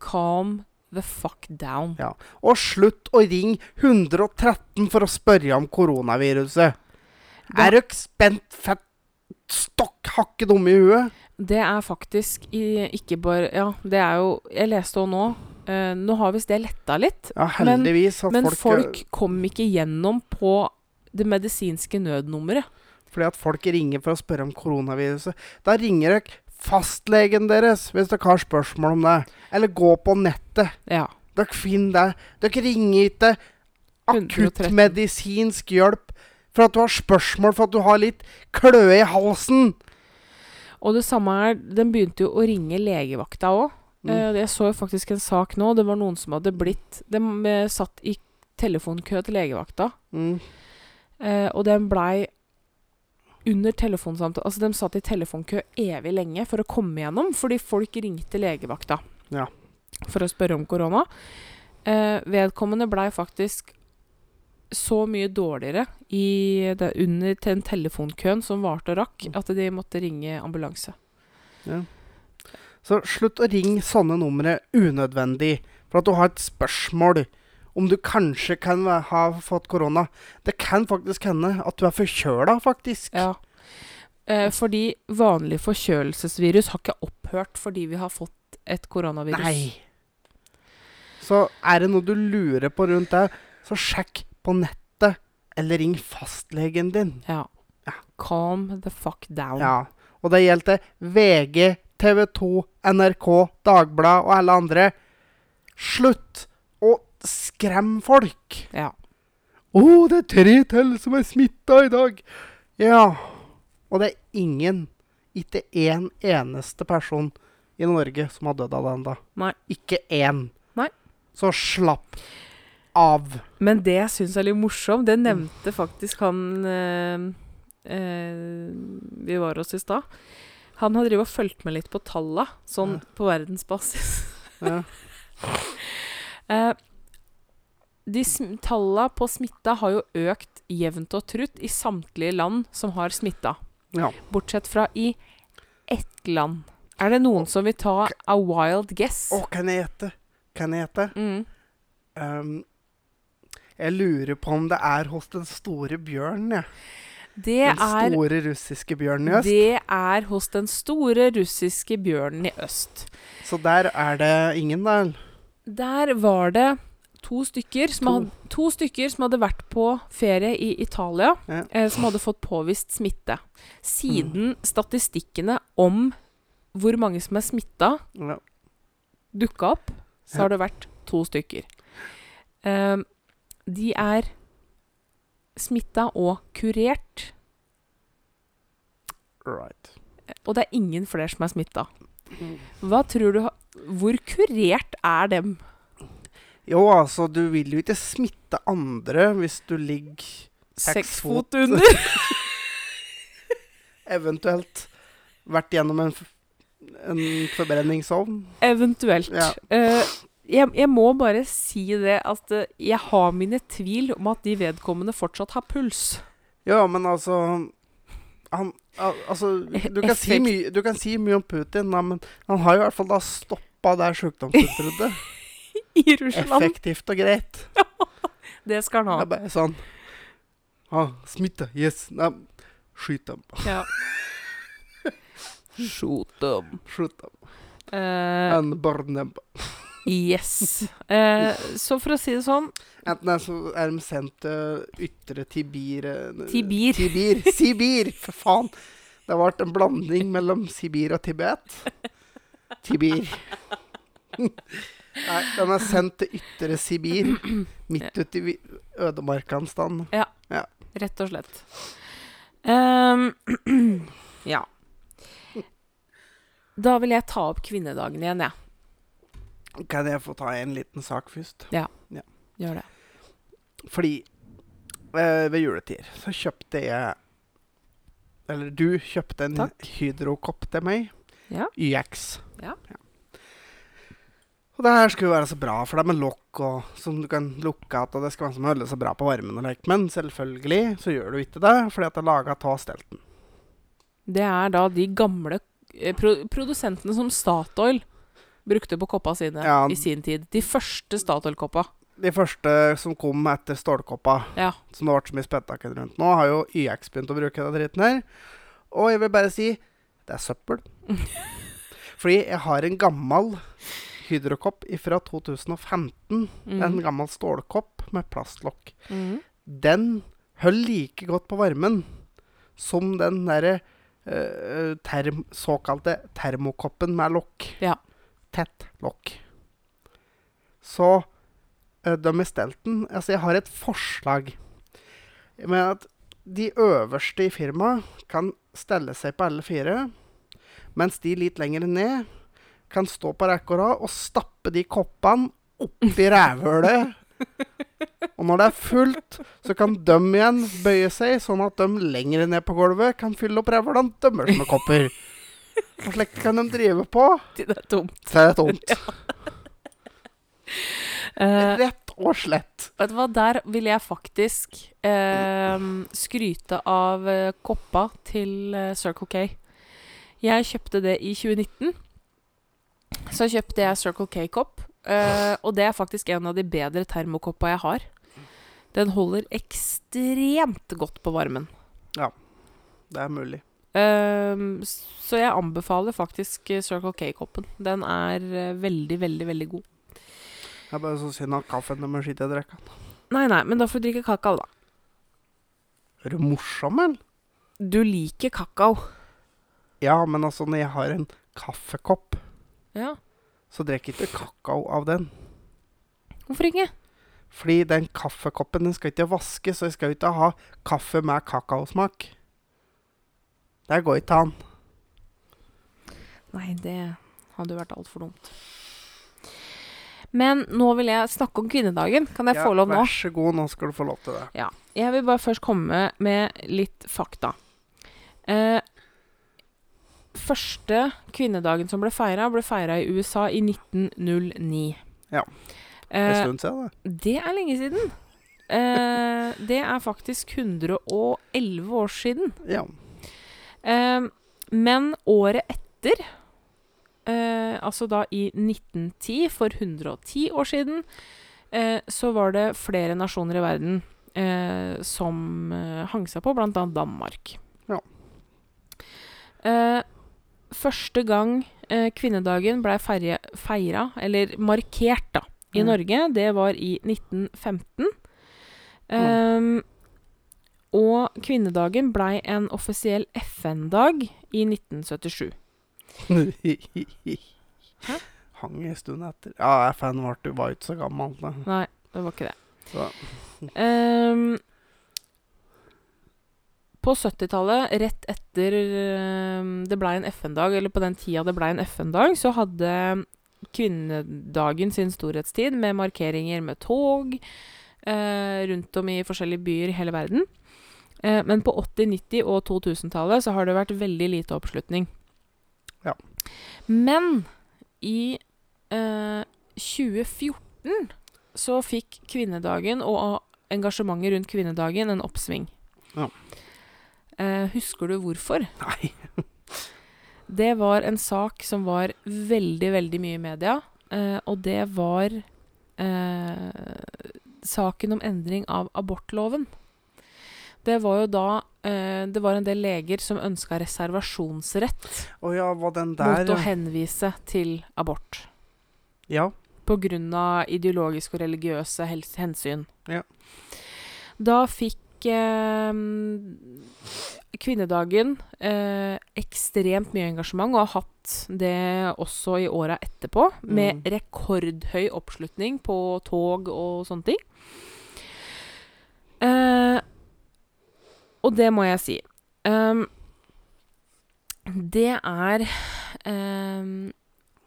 calm the fuck down. Ja. Og slutt å ringe 113 for å spørre om koronaviruset. Da- Er dere spent fett stokk hakke dumme i huet? Det er faktisk i, ikke bare Ja, det er jo Jeg leste òg nå. Uh, nå har visst det letta litt. Ja, at Men folk, folk kom ikke gjennom på det medisinske nødnummeret. Fordi at folk ringer for å spørre om koronaviruset. Da ringer dere fastlegen deres hvis dere har spørsmål om det. Eller gå på nettet. Ja. Dere finner det. Dere ringer ikke 113. akuttmedisinsk hjelp for at du har spørsmål for at du har litt kløe i halsen. Og det samme er Den begynte jo å ringe legevakta òg. Mm. jeg så jo faktisk en sak nå. Det var noen som hadde blitt De eh, satt i telefonkø til legevakta, Mm. eh, og den blei under telefonsamtale Altså, de satt i telefonkø evig lenge for å komme gjennom, fordi folk ringte legevakta Ja. for å spørre om korona. Eh, vedkommende blei faktisk så mye dårligere i det, under den telefonkøen som varte og rakk, at de måtte ringe ambulanse. Så slutt å ringe sånne numre unødvendig for at du har et spørsmål om du kanskje kan ha fått korona. Det kan faktisk hende at du er forkjøla, faktisk. Ja. Eh, fordi vanlig forkjølelsesvirus har ikke opphørt fordi vi har fått et koronavirus. Nei. Så er det noe du lurer på rundt det, så sjekk på nettet, eller ring fastlegen din. Ja. Ja. Calm the fuck down. Ja. Og det gjelder VG, TV 2, NRK, Dagbladet og alle andre. Slutt å skremme folk. Ja. Å, det er tre til som er smitta i dag. Ja. Og det er ingen, ikke én eneste person i Norge som har dødd av det ennå. Ikke én. Nei. Så slapp. Av. Men det jeg syns er litt morsomt, det nevnte faktisk han eh, eh, vi var hos i stad. Han har drevet og fulgt med litt på talla, sånn Ja. på verdensbasis. Ja. <laughs> Eh, de talla på smitta har jo økt jevnt og trutt i samtlige land som har smitta. ja. Bortsett fra i ett land. Er det noen som vil ta a wild guess? Å, kan jeg gjette? Kan jeg gjette? Mm. Um, jeg lurer på om det er hos den store bjørnen, jeg. Det Den er store russiske bjørnen i øst. Det er hos den store russiske bjørnen i øst. Så der er det ingen, da? Der var det to stykker som, To. Hadde, to stykker som hadde vært på ferie i Italia, Ja. eh, som hadde fått påvist smitte. Siden statistikkene om hvor mange som er smitta, Ja. dukka opp, så Ja. har det vært to stykker. Eh, de er smitta og kurert, Right. og det er ingen flere som er smitta. Hva tror du Hvor kurert er dem? Jo, altså, du vil jo ikke smitte andre hvis du ligger Seks fot. fot under? <laughs> eventuelt vært gjennom en, en forbrenningsovn. Eventuelt. Ja. Eh, jeg, jeg må bare si det at eh, jeg har mine tvil om at de vedkommende fortsatt har puls. Ja, men altså han, al altså, du kan, si du kan si mye om Putin, da, men han har jo i hvert fall da stoppa det sjukdomsutbruddet. <laughs> I Russland. Effektivt og greit. <laughs> Det skal han ha. Det er bare sånn ah, Smitte. Yes. Nei, skyt dem. Ja. Shoot them. Shoot dem. Uh, And burn them. Yes. <laughs> Eh, så for å si det sånn Enten er, så er de sendt til ytre Tibir eh, Tibir. Tibir. Sibir, for faen! Det har vært en blanding mellom Sibir og Tibet. Tibir. <laughs> Nei, den er sendt til ytre Sibir. Midt ute i ødemarka en stand. Rett og slett. Um, <clears throat> ja. Da vil jeg ta opp kvinnedagen igjen, jeg. Kan jeg få ta en liten sak først? Ja, Gjør det. Fordi eh, ved juletider så kjøpte jeg Eller du kjøpte en Takk. hydrokopp til meg. Ja. YX. Ja. Og det her skulle være så bra, for er med lokk og som du kan lukke igjen, og det skal være som holde så bra på varmen og like. Men selvfølgelig så gjør du ikke det, fordi at det er laga av stelten. Det er da de gamle eh, pro produsentene som Statoil brukte på koppa sine Ja. i sin tid. De første Statoil-koppa. De første som kom etter stålkoppa, Ja. som det ble så mye spetakkel rundt nå, har jo YX begynt å bruke den dritten her. Og jeg vil bare si det er søppel. <laughs> Fordi jeg har en gammel hydrokopp fra 2015. Mm. En gammel stålkopp med plastlokk. Mhm. Den holder like godt på varmen som den derre uh, term, såkalte termokoppen med lokk. Ja. Tett nok. Så uh, de i stelten Altså, jeg har et forslag. med at de øverste i firmaet kan stelle seg på alle fire, mens de litt lenger ned kan stå på rekke og rad og stappe de koppene oppi rævhølet. <laughs> Og når det er fullt, så kan de igjen bøye seg, sånn at de lenger ned på gulvet kan fylle opp rævhølene deres med kopper. Og slikt kan de drive på. <laughs> Det er tomt. Det er tomt. <laughs> Uh, Rett og slett. vet du hva, der vil jeg faktisk uh, skryte av uh, koppa til Circle K. Jeg kjøpte det i 2019. Så kjøpte jeg Circle K-kopp. og det er faktisk en av de bedre termokoppa jeg har. Den holder ekstremt godt på varmen. Ja, Det er mulig. Ehm, så jeg anbefaler faktisk eh, Circle K-koppen. Den er eh, veldig, veldig, veldig god. Det er bare så synd at kaffen deres ikke drikker. Nei, nei, men da får du drikke kakao, da. Er du morsom, eller? Du liker kakao. Ja, men altså, når jeg har en kaffekopp, Ja. så drikker jeg ikke kakao av den. Hvorfor ikke? Fordi den kaffekoppen den skal ikke vaskes, så jeg skal ikke ha kaffe med kakaosmak. Det går ikke an. Nei, det hadde jo vært altfor dumt. Men nå vil jeg snakke om kvinnedagen. Kan jeg Ja, få lov nå? Vær så god, nå skal du få lov til det. Ja. Jeg vil bare først komme med litt fakta. Eh, første kvinnedagen som ble feira, ble feira i USA i 1909. Ja. En Eh, stund siden, det. det er lenge siden. Eh, det er faktisk 111 år siden. Ja. Eh, men året etter, eh, altså da i 1910, for 110 år siden, eh, så var det flere nasjoner i verden eh, som hang seg på, annet Danmark. Ja. Eh, første gang kvinnedagen blei feira, eller markert, da, i Mm. Norge, det var i 1915. Mm. Og kvinnedagen blei en offisiell FN-dag i 1977. Hæ? Hang en stund etter. Ja, FN var, var ikke så gammel. Da. Nei, det var ikke det. Så, Um, på 70-tallet, rett etter um, det blei en FN-dag, eller på den tida det blei en FN-dag, så hadde kvinnedagen sin storhetstid med markeringer med tog eh, rundt om i forskjellige byer i hele verden. Eh, men på 80-, 90- og 2000-tallet så har det vært veldig lite oppslutning. Ja. Men i eh, 2014 så fikk kvinnedagen og engasjementet rundt kvinnedagen en oppsving. Ja. Eh, husker du hvorfor? nei. <laughs> Det var en sak som var veldig, veldig mye i media, eh, og det var eh, saken om endring av abortloven. Det var jo da eh, Det var en del leger som ønska reservasjonsrett oh ja, var den der mot å henvise til abort. ja. Pga. ideologiske og religiøse hensyn. Ja. Da fikk eh, kvinnedagen eh, ekstremt mye engasjement, og har hatt det også i åra etterpå, med Mm. rekordhøy oppslutning på tog og sånne ting. Eh, og det må jeg si. Um, det er um,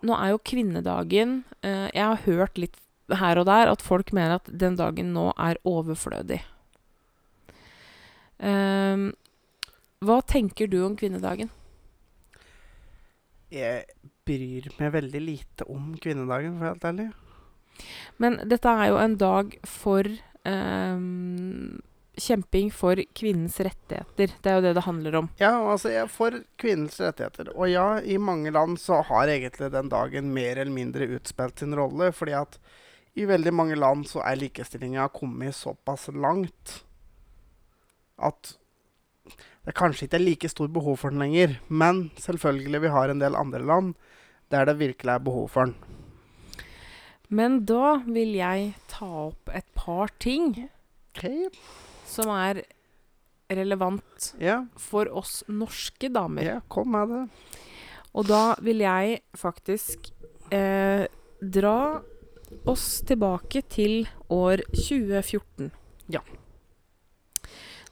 Nå er jo kvinnedagen uh, Jeg har hørt litt her og der at folk mener at den dagen nå er overflødig. Um, hva tenker du om kvinnedagen? Jeg bryr meg veldig lite om kvinnedagen, for å være helt ærlig. Men dette er jo en dag for ehm, kjemping for kvinnens rettigheter. Det er jo det det handler om. Ja, altså for kvinnens rettigheter. Og ja, i mange land så har egentlig den dagen mer eller mindre utspilt sin rolle. Fordi at i veldig mange land så er likestillinga kommet såpass langt at det kanskje ikke er like stor behov for den lenger. Men selvfølgelig, vi har en del andre land der det virkelig er behov for den. Men da vil jeg ta opp et par ting Ok, som er relevant Ja, for oss norske damer. ja kom med det. Og da vil jeg faktisk eh, dra oss tilbake til år 2014. Ja.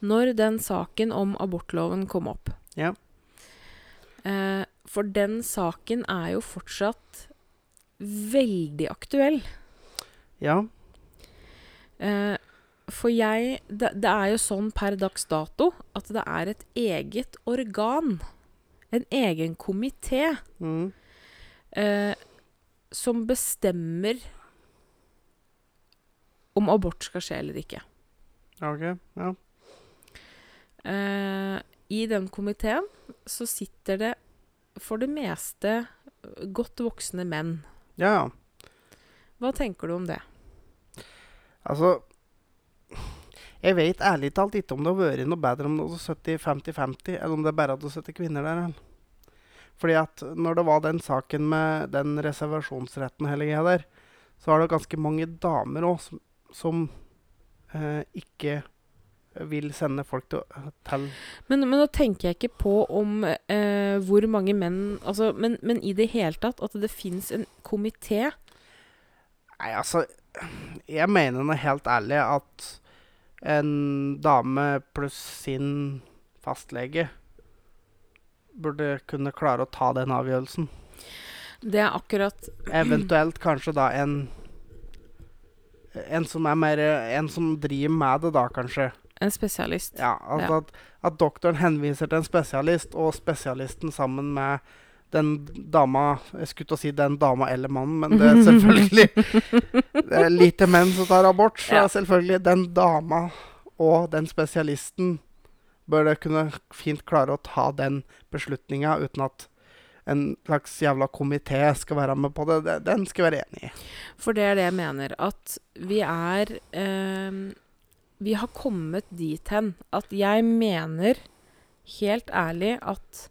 Når den saken om abortloven kom opp. Ja. Eh, for den saken er jo fortsatt veldig aktuell. Ja. Eh, for jeg det, det er jo sånn per dags dato at det er et eget organ, en egen komité, Mm. eh, som bestemmer om abort skal skje eller ikke. OK. Ja. Eh, I den komiteen så sitter det for det meste godt voksne menn. Ja, ja. Hva tenker du om det? Altså Jeg vet ærlig talt ikke om det har vært noe bedre om det hadde 70-50-50, eller om det bare hadde 70 kvinner der. Fordi at når det var den saken med den reservasjonsretten hele greia der, så var det ganske mange damer òg som, som eh, ikke vil sende folk til, til Men, men nå tenker jeg ikke på om eh, hvor mange menn altså, men, men i det hele tatt at det fins en komité Nei, altså Jeg mener nå helt ærlig at en dame pluss sin fastlege burde kunne klare å ta den avgjørelsen. Det er akkurat <clears throat> Eventuelt kanskje da en En som er mer En som driver med det, da, kanskje. En spesialist. Ja, altså At, at doktoren henviser til en spesialist, og spesialisten sammen med den dama Jeg skulle til å si den dama eller mannen, men det er <laughs> selvfølgelig det er lite menn som tar abort, så Ja. selvfølgelig den dama og den spesialisten bør det kunne fint klare å ta den beslutninga uten at en slags jævla komité skal være med på det. Den skal jeg være enig i. For det er det jeg mener. At vi er eh, Vi har kommet dit hen at jeg mener helt ærlig at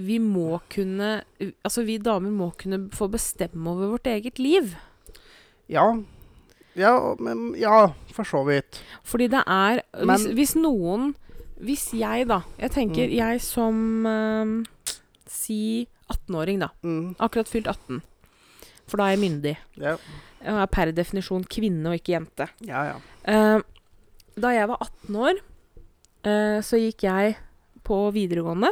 vi må kunne Altså, vi damer må kunne få bestemme over vårt eget liv. Ja. Ja, men Ja, for så vidt. Fordi det er hvis, hvis noen Hvis jeg, da Jeg tenker Mm. jeg som uh, Si 18-åring, da. Mm, Akkurat fylt 18. For da er jeg myndig. ja. Jeg er per definisjon kvinne og ikke jente. ja, ja. Uh, da jeg var 18 år, uh, så gikk jeg på videregående.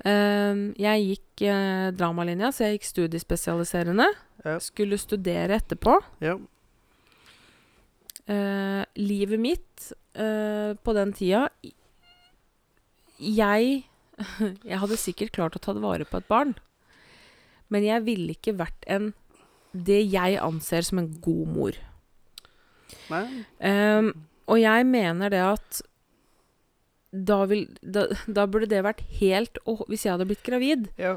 Eh, jeg gikk uh, dramalinja, så jeg gikk studiespesialiserende. Ja. Skulle studere etterpå. ja. Uh, livet mitt uh, på den tida Jeg <laughs> Jeg hadde sikkert klart å ta vare på et barn, men jeg ville ikke vært en det jeg anser som en god mor. Ehm, og jeg mener det at da, vil, da, da burde det vært helt og, Hvis jeg hadde blitt gravid, Ja.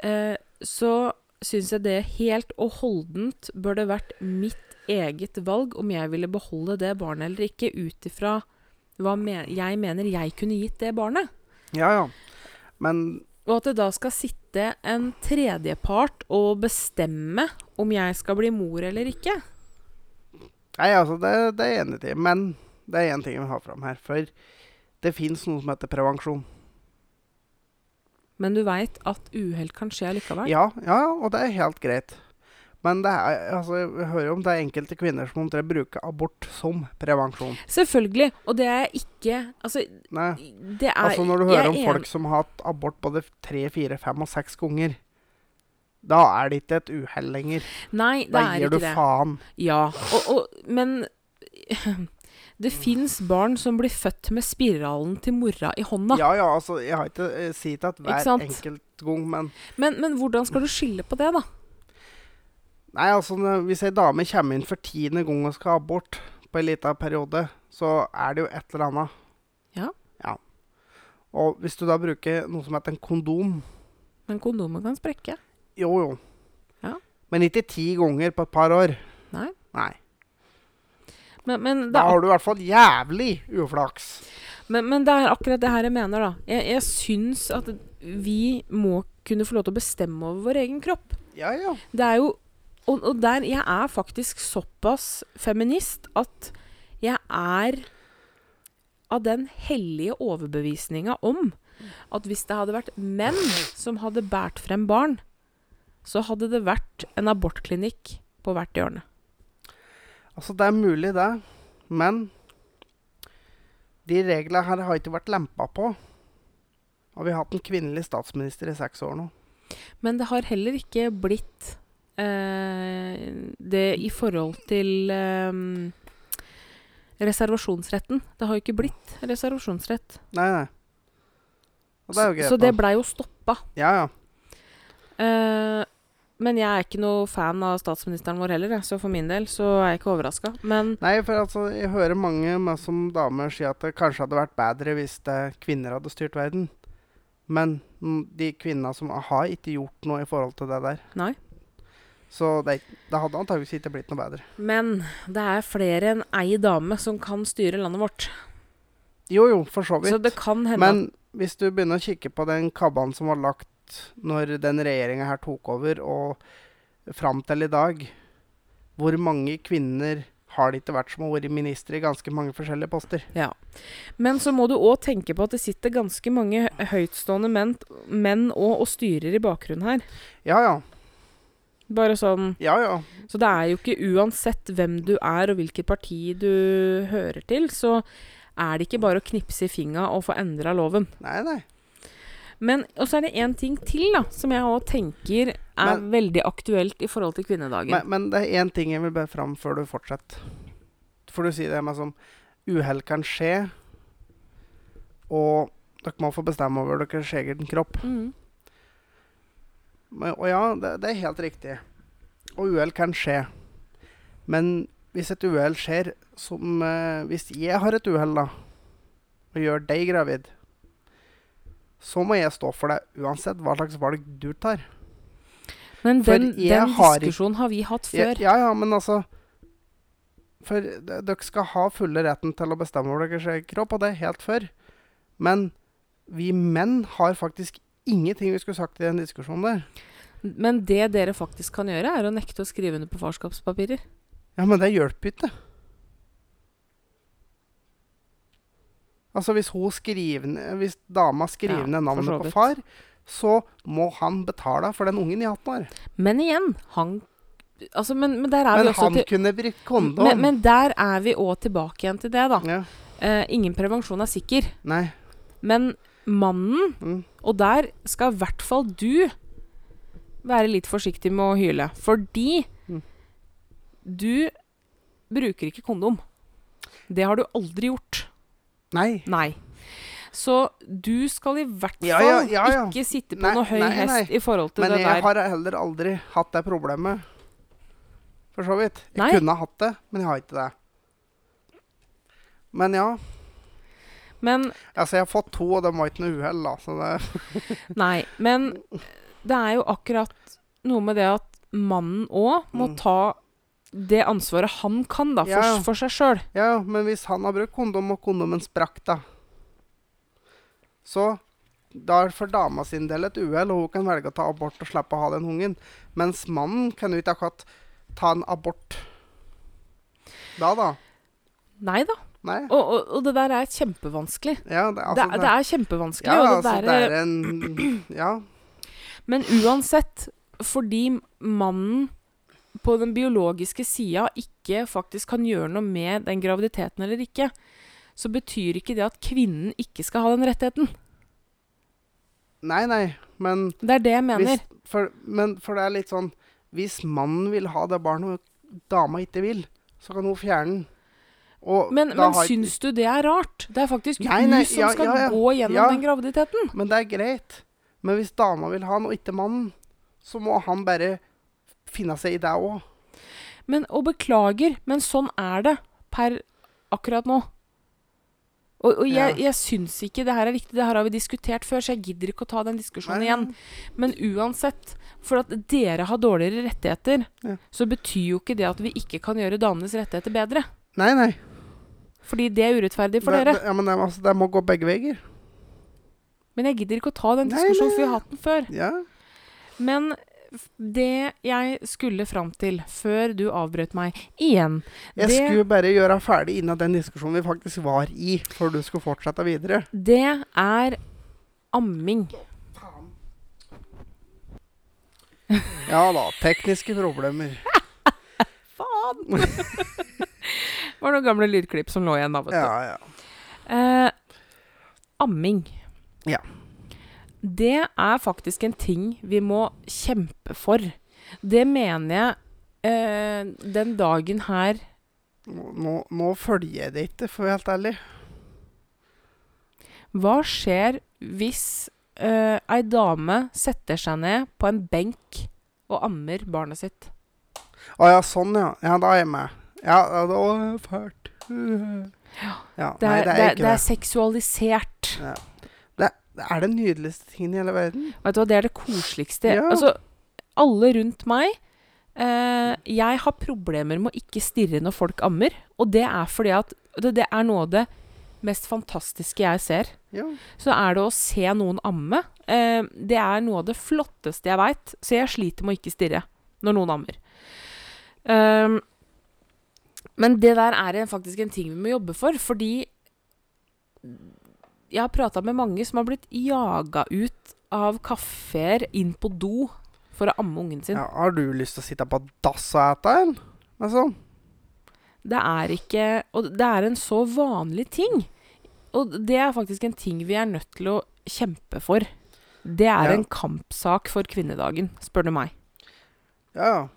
eh, så syns jeg det helt og holdent burde vært mitt eget valg om jeg ville beholde det barnet eller ikke, ut ifra hva me jeg mener jeg kunne gitt det barnet. ja, ja. Men Og at det da skal sitte en tredjepart og bestemme om jeg skal bli mor eller ikke. Nei, altså, det, det er jeg enig i. Men det er én ting vi har ha fram her. For det fins noe som heter prevensjon. Men du veit at uhell kan skje likevel. Ja, ja, og det er helt greit. Men det er, altså, jeg hører om det er enkelte kvinner som omtrent bruker abort som prevensjon. Selvfølgelig. Og det er ikke Altså, Nei. det er Altså Når du hører er om en- folk som har hatt abort både tre, fire, fem og seks ganger, da er det ikke et uhell lenger. Nei, det Da er gir du faen. Ja, og, og, men <clears throat> det fins barn som blir født med spiralen til mora i hånda. Ja ja, altså, jeg har ikke uh, sier at hver enkelt gang, men Men, men hvordan skal du skille på det, da? Nei, altså hvis ei dame kommer inn for tiende gang og skal ha abort på en liten periode, så er det jo et eller annet. Ja. ja. Og hvis du da bruker noe som heter en kondom Men kondomet kan sprekke. Jo, jo. Ja. Men ikke ti ganger på et par år. Nei. Nei. Men, men, Da har du i hvert fall jævlig uflaks. men, men det er akkurat det her jeg mener, da. Jeg, jeg syns at vi må kunne få lov til å bestemme over vår egen kropp. Ja, ja. Det er jo og, og der Jeg er faktisk såpass feminist at jeg er av den hellige overbevisninga om at hvis det hadde vært menn som hadde båret frem barn, så hadde det vært en abortklinikk på hvert hjørne. Altså, det er mulig, det. Men de reglene her har ikke vært lempa på. Og vi har hatt en kvinnelig statsminister i seks år nå. Men det har heller ikke blitt eh, det i forhold til eh, reservasjonsretten. Det har jo ikke blitt reservasjonsrett. Nei, nei. Og det er jo greit. så det nå. blei jo stoppa. Ja, ja. Eh, men jeg er ikke noe fan av statsministeren vår heller, så for min del så er jeg ikke overraska. Nei, for altså, jeg hører mange meg som damer si at det kanskje hadde vært bedre hvis det kvinner hadde styrt verden. Men de kvinnene som har ikke gjort noe i forhold til det der. Nei. Så det, det hadde antageligvis ikke blitt noe bedre. Men det er flere enn ei dame som kan styre landet vårt. Jo, jo, for så vidt. Så det kan hende Men hvis du begynner å kikke på den kabalen som var lagt når den regjeringa her tok over, og fram til i dag Hvor mange kvinner har det ikke vært som har vært minister i ganske mange forskjellige poster? Ja. Men så må du òg tenke på at det sitter ganske mange høytstående menn, menn og, og styrer i bakgrunnen her. Ja, ja. Bare sånn Ja, ja. Så det er jo ikke uansett hvem du er og hvilket parti du hører til, så er det ikke bare å knipse i fingra og få endra loven. Nei, nei. Men Og så er det én ting til da som jeg òg tenker er Men- veldig aktuelt i forhold til kvinnedagen. Men, men det er én ting jeg vil be fram før du fortsetter. For du sier det med som uhell kan skje, og dere må få bestemme over deres egen kropp. mm. Men, og ja, det, det er helt riktig. Og uhell kan skje. Men hvis et uhell skjer som eh, Hvis jeg har et uhell, da, og gjør deg gravid, så må jeg stå for det uansett hva slags valg du tar. Men den, den har diskusjonen har vi hatt før. ja, ja, men altså For dere skal ha fulle retten til å bestemme over deres kropp, og det er helt før. Men vi menn har faktisk ingenting vi skulle sagt i den diskusjonen der. Men det dere faktisk kan gjøre, er å nekte å skrive under på farskapspapirer. Ja, men det hjelper ikke. Altså, hvis hun skriver Hvis dama skriver ned ja, navnet på far, så må han betale for den ungen i 18 år. Men igjen, han Altså, men, men der er vi Men han til kunne brukt kondom. men, men der er vi òg tilbake igjen til det, da. ja. Uh, ingen prevensjon er sikker. Nei. Men mannen, Mm. og der skal i hvert fall du være litt forsiktig med å hyle. Fordi Mm. du bruker ikke kondom. Det har du aldri gjort. Nei. Nei. Så du skal i hvert fall Ja, ja, ja, ikke sitte på Nei, noe høy nei, hest i forhold til Men det jeg har heller aldri hatt det problemet. For så vidt. Jeg Nei. kunne hatt det, men jeg har ikke det. Men ja. Men Altså, jeg har fått to, og de var ikke noe uhell, da. Så det <laughs> Nei, men det er jo akkurat noe med det at mannen òg må Mm. ta det ansvaret han kan, da, for, Ja. for seg sjøl. Ja, men hvis han har brukt kondom, og kondomen sprakk, da Så da er for dama sin del et uhell, og hun kan velge å ta abort og slippe å ha den ungen. Mens mannen kan jo ikke akkurat ta en abort da, da. Nei da. Nei. Og, og, og det der er kjempevanskelig. Ja, det, Det, altså, er- det er kjempevanskelig. ja, det altså, der, det er en Ja. Men uansett, fordi mannen på den biologiske sida ikke faktisk kan gjøre noe med den graviditeten eller ikke, så betyr ikke det at kvinnen ikke skal ha den rettigheten. Nei, nei, men Det er det jeg mener. Hvis, for, men for det er litt sånn Hvis mannen vil ha det barnet, og dama ikke vil, så kan hun fjerne den. Og Men, men har- syns du det er rart? Det er faktisk Nei, hun som ja, skal ja, ja. gå gjennom den graviditeten. Men det er greit. Men hvis dama vil ha den, og ikke mannen, så må han bare finne seg i det òg. Men, og beklager, men sånn er det per akkurat nå. Og, og jeg, jeg syns ikke det her er riktig. Det her har vi diskutert før, så jeg gidder ikke å ta den diskusjonen igjen. Men uansett, for at dere har dårligere rettigheter, Ja. så betyr jo ikke det at vi ikke kan gjøre damenes rettigheter bedre. Nei, nei. Fordi det er urettferdig for det, dere. Det, ja, men det, altså, det må gå begge veier. Men jeg gidder ikke å ta den diskusjonen, nei. for vi har hatt den før. Ja. Men det jeg skulle fram til før du avbrøt meg igjen Jeg det, skulle bare gjøre ferdig innen den diskusjonen vi faktisk var i, før du skulle fortsette videre. det er amming. Ja da, tekniske problemer. <laughs> Faen! det var noen gamle lydklipp som lå igjen da, vet du. Ja, ja. Eh, amming. Ja. Det er faktisk en ting vi må kjempe for. Det mener jeg eh, den dagen her Nå, nå, følger jeg det ikke, for å være helt ærlig. Hva skjer hvis eh, ei dame setter seg ned på en benk og ammer barnet sitt? Å ja, sånn ja. Ja, da er jeg med. Ja, ja, det var fælt. Ja, Det nei, er, det er det, ikke det er seksualisert. Det er den nydeligste tingen i hele verden. Vet du hva, det er det koseligste. Ja. Altså, alle rundt meg eh, Jeg har problemer med å ikke stirre når folk ammer. Og det er fordi at det, det er noe av det mest fantastiske jeg ser. Ja. Så er det å se noen amme. Eh, det er noe av det flotteste jeg veit. Så jeg sliter med å ikke stirre når noen ammer. Um, men det der er faktisk en ting vi må jobbe for, fordi jeg har prata med mange som har blitt jaga ut av kafeer inn på do for å amme ungen sin. ja. Har du lyst til å sitte på dass og ete, en? Altså, Det er ikke Og det er en så vanlig ting. Og det er faktisk en ting vi er nødt til å kjempe for. Det er Ja. en kampsak for kvinnedagen, spør du meg. Ja, ja.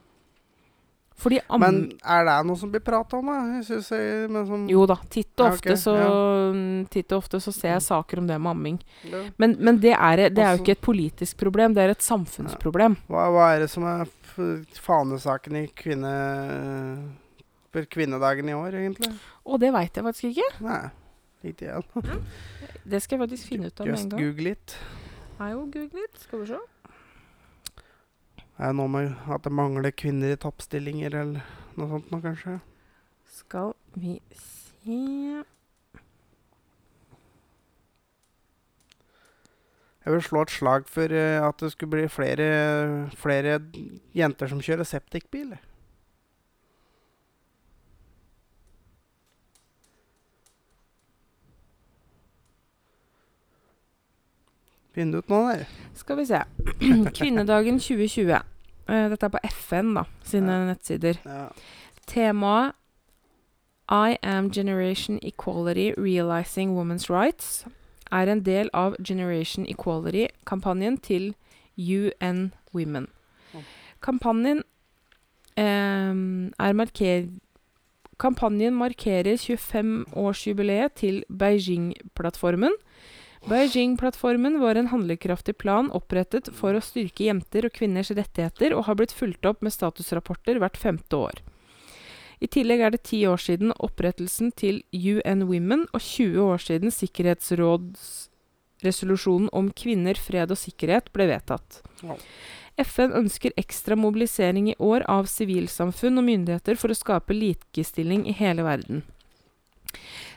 Men er det noe som blir prata om, da? Som, Jo da, titt og Ja, ofte så, så Titt og ofte så ser jeg saker om det med amming. Ja. Men, men det, er, det er jo Altså- ikke et politisk problem, det er et samfunnsproblem. Hva, hva er det som er fanesaken i kvinne... Kvinnedagen i år, egentlig? Å, det veit jeg faktisk ikke. Nei, ikke igjen. Det skal jeg faktisk finne ut av med en gang. Just google it. Er jo googlet. Skal vi se. Er det noe med at det mangler kvinner i toppstillinger, eller noe sånt noe, kanskje? Skal vi se Jeg vil slå et slag for eh, at det skulle bli flere, flere jenter som kjører septikbil. Finn ut noe der. Skal vi se. <clears throat> Kvinnedagen 2020. Eh, Dette er på FN, da, sine Ja. nettsider. Ja. Temaet I am Generation Equality Realizing Women's Rights er en del av Generation Equality-kampanjen til UN Women. Kampanjen eh, er marker Kampanjen markerer 25-årsjubileet til Beijing-plattformen. Beijing-plattformen var en handlekraftig plan opprettet for å styrke jenter og kvinners rettigheter, og har blitt fulgt opp med statusrapporter hvert femte år. I tillegg er det ti år siden opprettelsen til UN Women og 20 år siden Sikkerhetsrådsresolusjonen om kvinner, fred og sikkerhet ble vedtatt. FN ønsker ekstra mobilisering i år av sivilsamfunn og myndigheter for å skape likestilling i hele verden.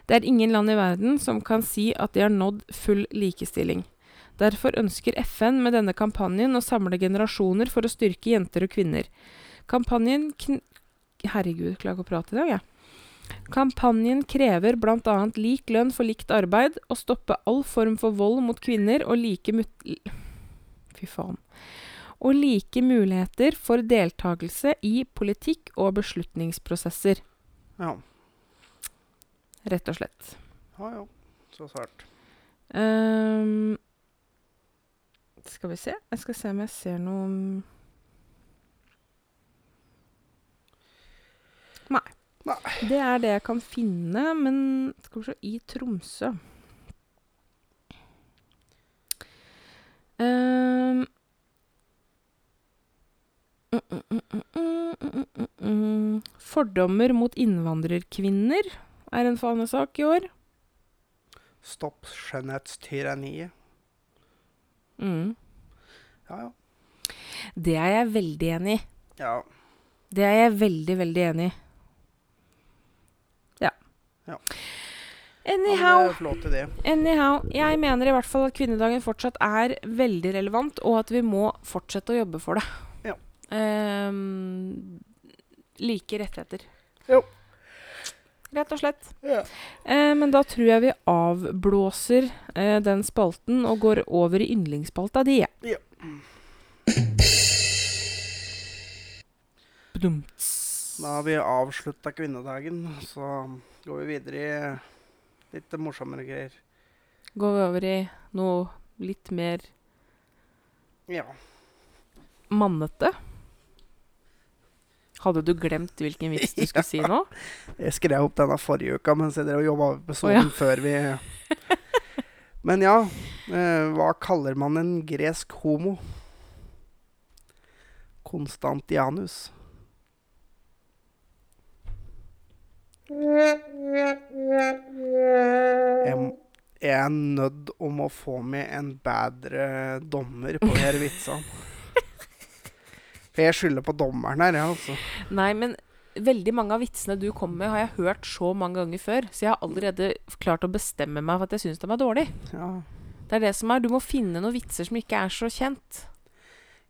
Det er ingen land i verden som kan si at de har nådd full likestilling. Derfor ønsker FN med denne kampanjen å samle generasjoner for å styrke jenter og kvinner. Kampanjen kn Herregud, klarer ikke å prate i dag, jeg. Kampanjen krever bl.a. lik lønn for likt arbeid, å stoppe all form for vold mot kvinner og like. Fy faen. Og like muligheter for deltakelse i politikk og beslutningsprosesser, Ja. Rett og slett. Ja ah, ja. Så sært. Um, ehm, skal vi se Jeg skal se om jeg ser noe Nei. Nei. Det er det jeg kan finne, men skal vi se I Tromsø um, Fordommer mot innvandrerkvinner er en fanesak i år. Stopp skjønnhetstyranniet. Mm. Ja, ja. Det er jeg veldig enig i. Ja. Det er jeg veldig, veldig enig i. Ja. Ja. Anyhow, anyhow. Jeg mener i hvert fall at kvinnedagen fortsatt er veldig relevant, og at vi må fortsette å jobbe for det. Ja. Um, like rettigheter. Jo. Rett og slett. Ja. Eh, men da tror jeg vi avblåser eh, den spalten og går over i yndlingsspalta di. Ja. Da har vi avslutta kvinnedagen, så går vi videre i litt morsommere greier. Går vi over i noe litt mer Ja. mannete? Hadde du glemt hvilken vits du skulle <laughs> si nå? Jeg skrev opp denne forrige uka mens jeg drev og jobba med Å, ja. episoden før vi <laughs> Men ja, eh, hva kaller man en gresk homo? Konstantianus. Jeg, jeg er nødt om å få med en bedre dommer på de her vitsene. <laughs> For jeg skylder på dommeren her, jeg, altså. Nei, men veldig mange av vitsene du kommer med, har jeg hørt så mange ganger før, så jeg har allerede klart å bestemme meg for at jeg syns de er dårlige. Ja, Det er det som er. Du må finne noen vitser som ikke er så kjent.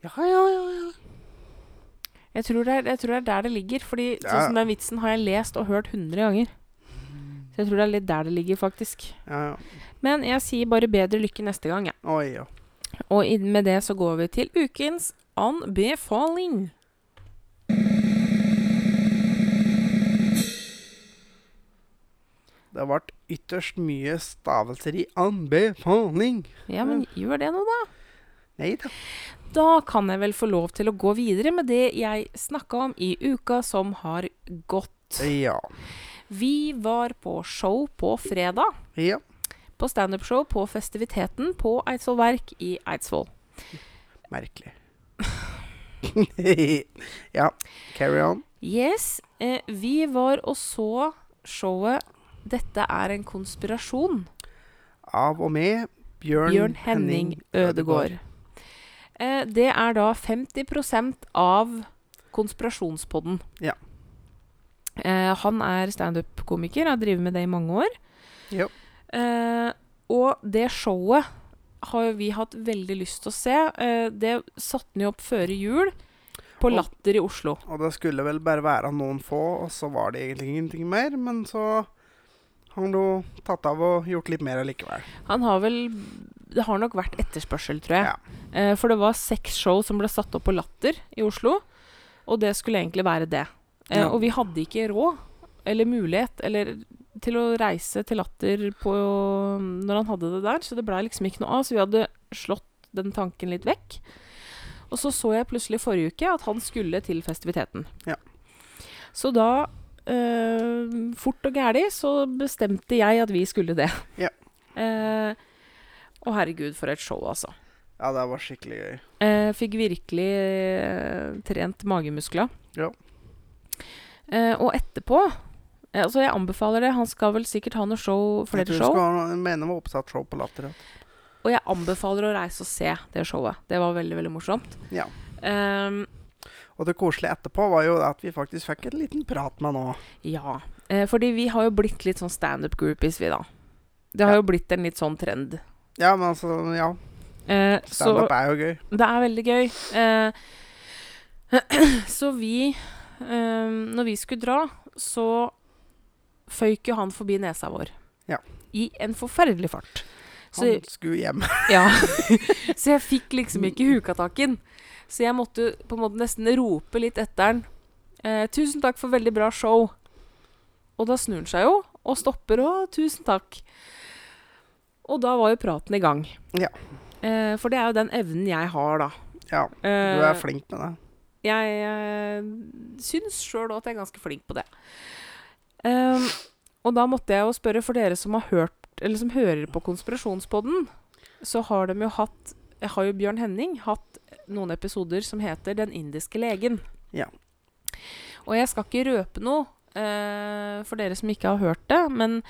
ja, ja. ja, ja. Jeg tror det er, jeg tror det er der det ligger. Fordi Ja. sånn som den vitsen har jeg lest og hørt 100 ganger. Så jeg tror det er litt der det ligger, faktisk. ja, ja. Men jeg sier bare bedre lykke neste gang, jeg. Oi, ja. Og med det så går vi til ukens anbefaling. Det ble ytterst mye stavelser i anbefaling. Ja, men gjør det nå, da. Nei da. Da kan jeg vel få lov til å gå videre med det jeg snakka om i uka som har gått. Ja. Vi var på show på fredag. Ja. På standup-show på Festiviteten på Eidsvoll Verk i Eidsvoll. Merkelig. <laughs> ja. Carry on. Yes, eh, vi var og så showet 'Dette er en konspirasjon'. Av og med Bjørn, Bjørn Henning Ødegård. Eh, det er da 50% av Konspirasjonspodden. Ja. Eh, han er standup-komiker, har drevet med det i mange år. Jo. Eh, og det showet har jo vi hatt veldig lyst til å se. Eh, det satte han jo opp før jul på Latter i Oslo. Og det skulle vel bare være noen få, og så var det egentlig ingenting mer. Men så har han jo tatt av og gjort litt mer allikevel. Han har vel Det har nok vært etterspørsel, tror jeg. Ja. Eh, for det var seks show som ble satt opp på Latter i Oslo, og det skulle egentlig være det. Eh, Ja. Og vi hadde ikke råd eller mulighet eller til å reise til Latter på, når han hadde det der, så det blei liksom ikke noe av. Så vi hadde slått den tanken litt vekk. Og så så jeg plutselig forrige uke at han skulle til festiviteten. Ja. Så da, eh, fort og gæli, så bestemte jeg at vi skulle det. Ja. <laughs> Eh, å herregud, for et show, altså. Ja, det var skikkelig gøy. Eh, fikk virkelig eh, trent magemuskler. Ja. Eh, og etterpå Altså, jeg anbefaler det. Han skal vel sikkert ha noe show, Jeg flere tror show. Jeg mener var oppsatt show på Latter. Og jeg anbefaler å reise og se det showet. Det var veldig, veldig morsomt. Ja. Um, Og det koselige etterpå var jo at vi faktisk fikk en liten prat med nå. ja. Eh, fordi vi har jo blitt litt sånn standup-groupies, vi, da. Det har Ja. jo blitt en litt sånn trend. Ja, men altså, ja. Eh, Standup er jo gøy. Det er veldig gøy. Eh, <clears throat> så vi eh, Når vi skulle dra, så føyk jo han forbi nesa vår. Ja. I en forferdelig fart. Så, Han skulle hjem. <laughs> ja. så jeg fikk liksom ikke huka tak i den. Så jeg måtte på en måte nesten rope litt etter den. Eh, 'Tusen takk for veldig bra show.' Og da snur han seg jo og stopper og 'tusen takk'. Og da var jo praten i gang. Ja. Eh, for det er jo den evnen jeg har, da. Ja, du Eh, er flink med det. jeg jeg syns sjøl òg at jeg er ganske flink på det. Ehm, og da måtte jeg jo spørre, for dere som har hørt Eller som hører på Konspirasjonspodden, så har de jo hatt Har jo Bjørn Henning hatt noen episoder som heter 'Den indiske legen'. Ja. Og jeg skal ikke røpe noe uh, for dere som ikke har hørt det, men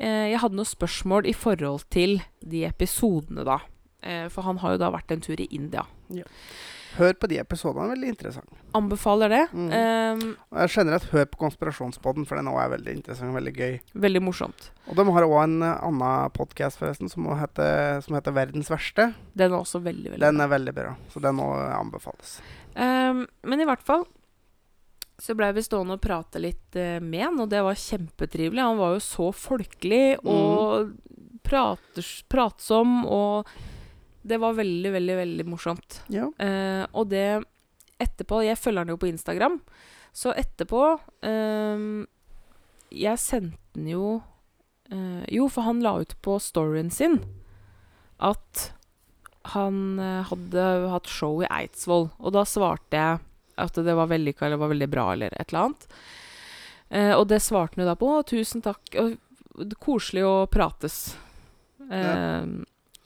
uh, jeg hadde noen spørsmål i forhold til de episodene, da. Uh, for han har jo da vært en tur i India. Hør på de episodene, veldig interessant. Anbefaler det. Mm. Um, jeg at hør på Konspirasjonspodden, for den også er veldig interessant og veldig gøy. Veldig morsomt. Og de har òg en eh, annen podkast, forresten, som, heter, som heter Verdens verste. Den er også veldig, veldig Den er veldig bra, så den òg anbefales. Um, men i hvert fall så blei vi stående og prate litt uh, med han, og det var kjempetrivelig. Han var jo så folkelig og praters, pratsom, og det var veldig, veldig, veldig morsomt. Ja. Eh, og det etterpå Jeg følger han jo på Instagram, så etterpå ehm, Jeg sendte han jo eh, Jo, for han la ut på storyen sin at han eh, hadde hatt show i Eidsvoll. Og da svarte jeg at det var vellykka eller var veldig bra eller et eller annet. Eh, og det svarte han jo da på. «Å, 'Tusen takk. Og, koselig å prates'. Eh,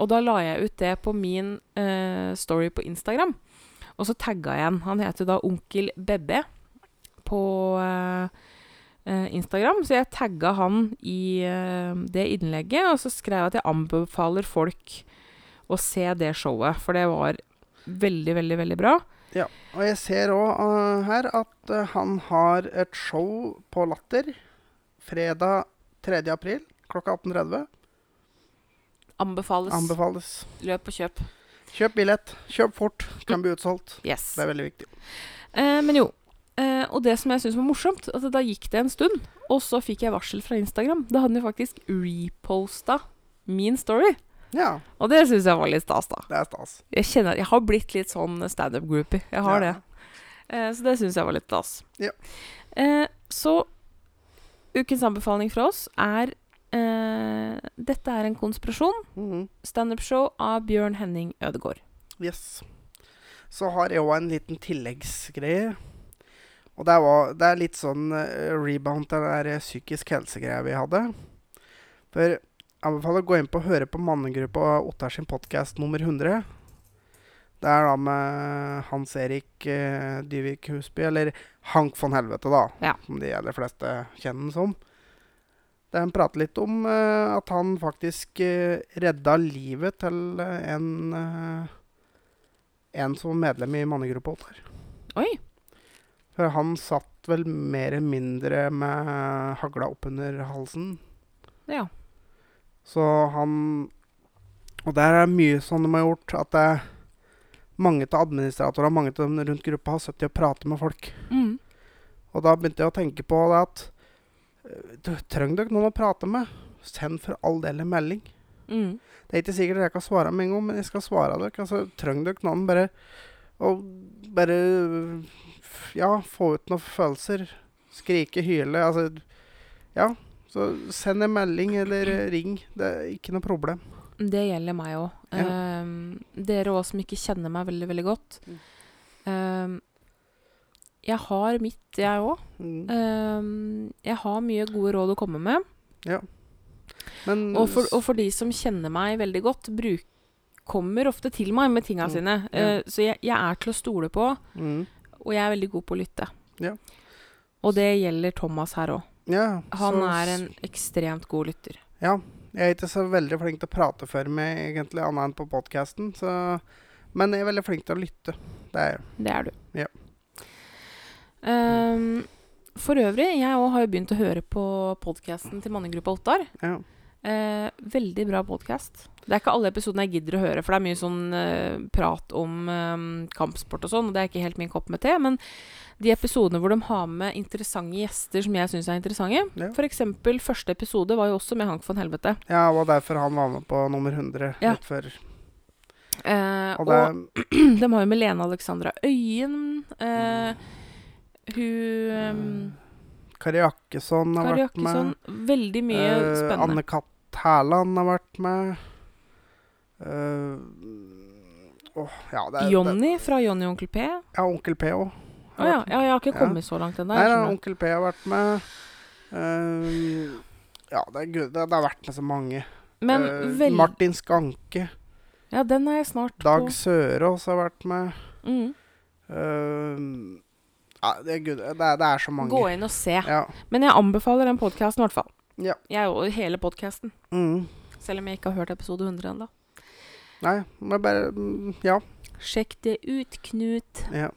Og da la jeg ut det på min eh, story på Instagram. Og så tagga jeg en. Han heter da Onkel Bebbe på eh, eh, Instagram. Så jeg tagga han i eh, det innlegget, og så skrev jeg at jeg anbefaler folk å se det showet, for det var veldig, veldig, veldig bra. Ja, og jeg ser òg her at uh, han har et show på Latter fredag 3. april klokka 18.30. Anbefales. Anbefales. Løp og kjøp. Kjøp billett. Kjøp fort. Kan bli utsolgt. Yes. Det er veldig viktig. Eh, men jo. Eh, og det som jeg syns var morsomt, at da gikk det en stund, og så fikk jeg varsel fra Instagram. Da hadde de faktisk reposta min story. Ja, Og det syns jeg var litt stas, da. det er stas. Jeg kjenner Jeg har blitt litt sånn standup-groupie. Jeg har Ja. det. Eh, så det syns jeg var litt stas. Ja. Eh, så ukens anbefaling fra oss er eh, Dette er en konspirasjon. Mhm. Standup-show av Bjørn Henning Ødegaard. Yes. Så har jeg òg en liten tilleggsgreie. Og det, var, det er litt sånn uh, rebound til den der psykisk helse-greia vi hadde. For jeg anbefaler å gå inn på og høre på mannegruppa Ottar sin podkast nummer 100. Det er da med Hans Erik uh, Dyvik Husby, eller Hank von Helvete, da. Ja. Som de aller fleste kjenner den som. Der han prater litt om uh, at han faktisk uh, redda livet til uh, en En som var medlem i mannegruppa Ottar. Oi. For han satt vel mer eller mindre med hagla oppunder halsen. Ja. Så han Og der er mye sånn de har gjort, at det er mange av administratorene mange av dem rundt gruppa har sittet og pratet med folk. Mm. Og da begynte jeg å tenke på det at Trenger dere noen å prate med? Send for all del en melding. Mm. Det er ikke sikkert jeg kan svare med en gang, men jeg skal svare dere. Altså, trenger dere noen bare å bare Ja, få ut noen følelser. Skrike, hyle. Altså Ja. Så send en melding eller <clears throat> ring. Det er ikke noe problem. Det gjelder meg òg. Ja. dere òg som ikke kjenner meg veldig, veldig godt. Mm. Jeg har mitt, jeg òg. Mm. jeg har mye gode råd å komme med. Men Og for, og for de som kjenner meg veldig godt, bruk, kommer ofte til meg med tinga Mm, sine. ja. Eh, så jeg, jeg er til å stole på, mm. og jeg er veldig god på å lytte. Ja. Og det gjelder Thomas her òg. ja, Han så- er en ekstremt god lytter. Ja. Jeg er ikke så veldig flink til å prate for meg, egentlig, annet enn på podkasten. Men jeg er veldig flink til å lytte. Det er. Det er du. Ja. Ehm, for øvrig, jeg òg har jo begynt å høre på podkasten til mannegruppa Ottar. Ja. Eh, veldig bra podkast. Det er ikke alle episodene jeg gidder å høre, for det er mye sånn eh, prat om eh, kampsport og sånn, og det er ikke helt min kopp med te. Men de episodene hvor de har med interessante gjester som jeg syns er interessante Ja. Eksempel første episode var jo også med Hank von Helvete. Ja, det var derfor han var med på nummer 100 Ja. litt før. Eh, Og og <clears throat> de har jo med Lene Alexandra Øyen. Eh, hun um, Kari Jakkesson har Kari vært med. Jakkesson. Veldig mye uh, spennende. Anne Katt Hærland har vært med. Uh, oh, ja, det er, Det, Jonny fra Jonny og Onkel P. Ja, Onkel P òg. ja, ja, jeg har ikke Ja. kommet så langt ennå. Nei, da. Onkel P har vært med. Uh, ja, det, er det, det har vært med så mange. Men Eh, vel... Martin Skanke. Ja, den er jeg snart Dag på. Sørås har vært med. Mm. Eh, ja, det, er det, er, det er så mange. Gå inn og se. Ja. Men jeg anbefaler den podkasten i hvert fall. Ja. Jeg og hele podkasten. Mm. Selv om jeg ikke har hørt episode 100 ennå. Nei, men bare mm, Ja. Sjekk det ut, Knut. ja.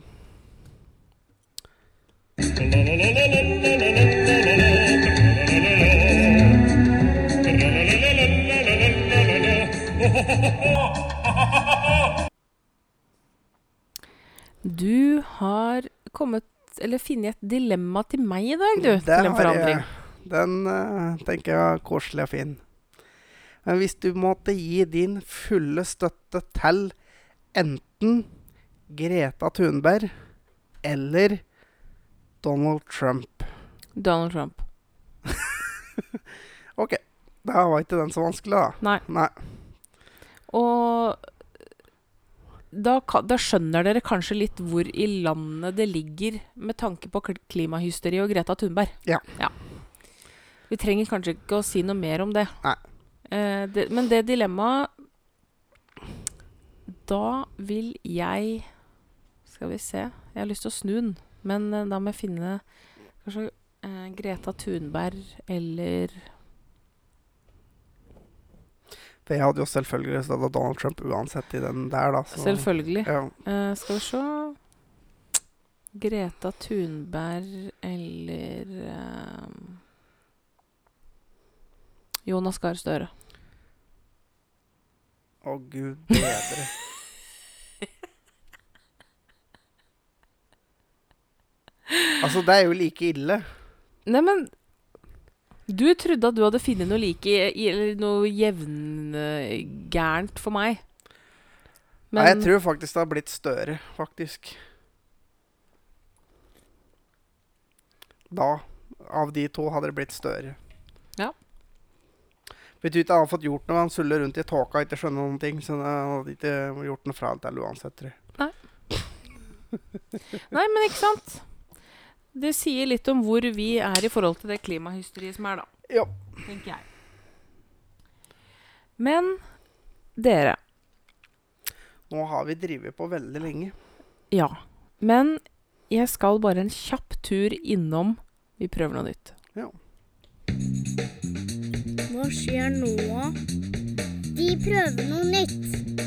Du har kommet Eller funnet et dilemma til meg i dag, du. Det til en forandring. jeg. Den uh, tenker jeg er koselig og fin. Men hvis du måtte gi din fulle støtte til enten Greta Thunberg eller Donald Trump Donald Trump. <laughs> OK. Da var ikke den så vanskelig, da. Nei. Nei. Og da, da skjønner dere kanskje litt hvor i landet det ligger med tanke på klimahysteri og Greta Thunberg. Ja. Vi trenger kanskje ikke å si noe mer om det. Eh, det men det dilemmaet Da vil jeg Skal vi se. Jeg har lyst til å snu den, men eh, da må jeg finne kanskje eh, Greta Thunberg eller For jeg hadde jo selvfølgelig stått Donald Trump uansett i den der, da. så- Selvfølgelig. Ja. Uh, skal vi se Greta Thunberg eller uh, Jonas Gahr Støre. Å, gud bedre. <laughs> altså, det er jo like ille. Neimen Du trodde at du hadde funnet noe like i- Eller noe jevngærent for meg. Nei, jeg tror faktisk det har blitt større, faktisk. Da, av de to, hadde det blitt større. Ja. Betyr ikke han har fått gjort noe. Han suller rundt i tåka og ikke skjønner noen ting. Så han hadde ikke gjort noe fra alt eller uansett, tror jeg. Nei, men ikke sant? Det sier litt om hvor vi er i forhold til det klimahysteriet som er, da. Ja. Tenker jeg. Men dere Nå har vi drevet på veldig lenge. Ja. Men jeg skal bare en kjapp tur innom Vi prøver noe nytt. Ja. Hva skjer nå? Vi prøver noe nytt.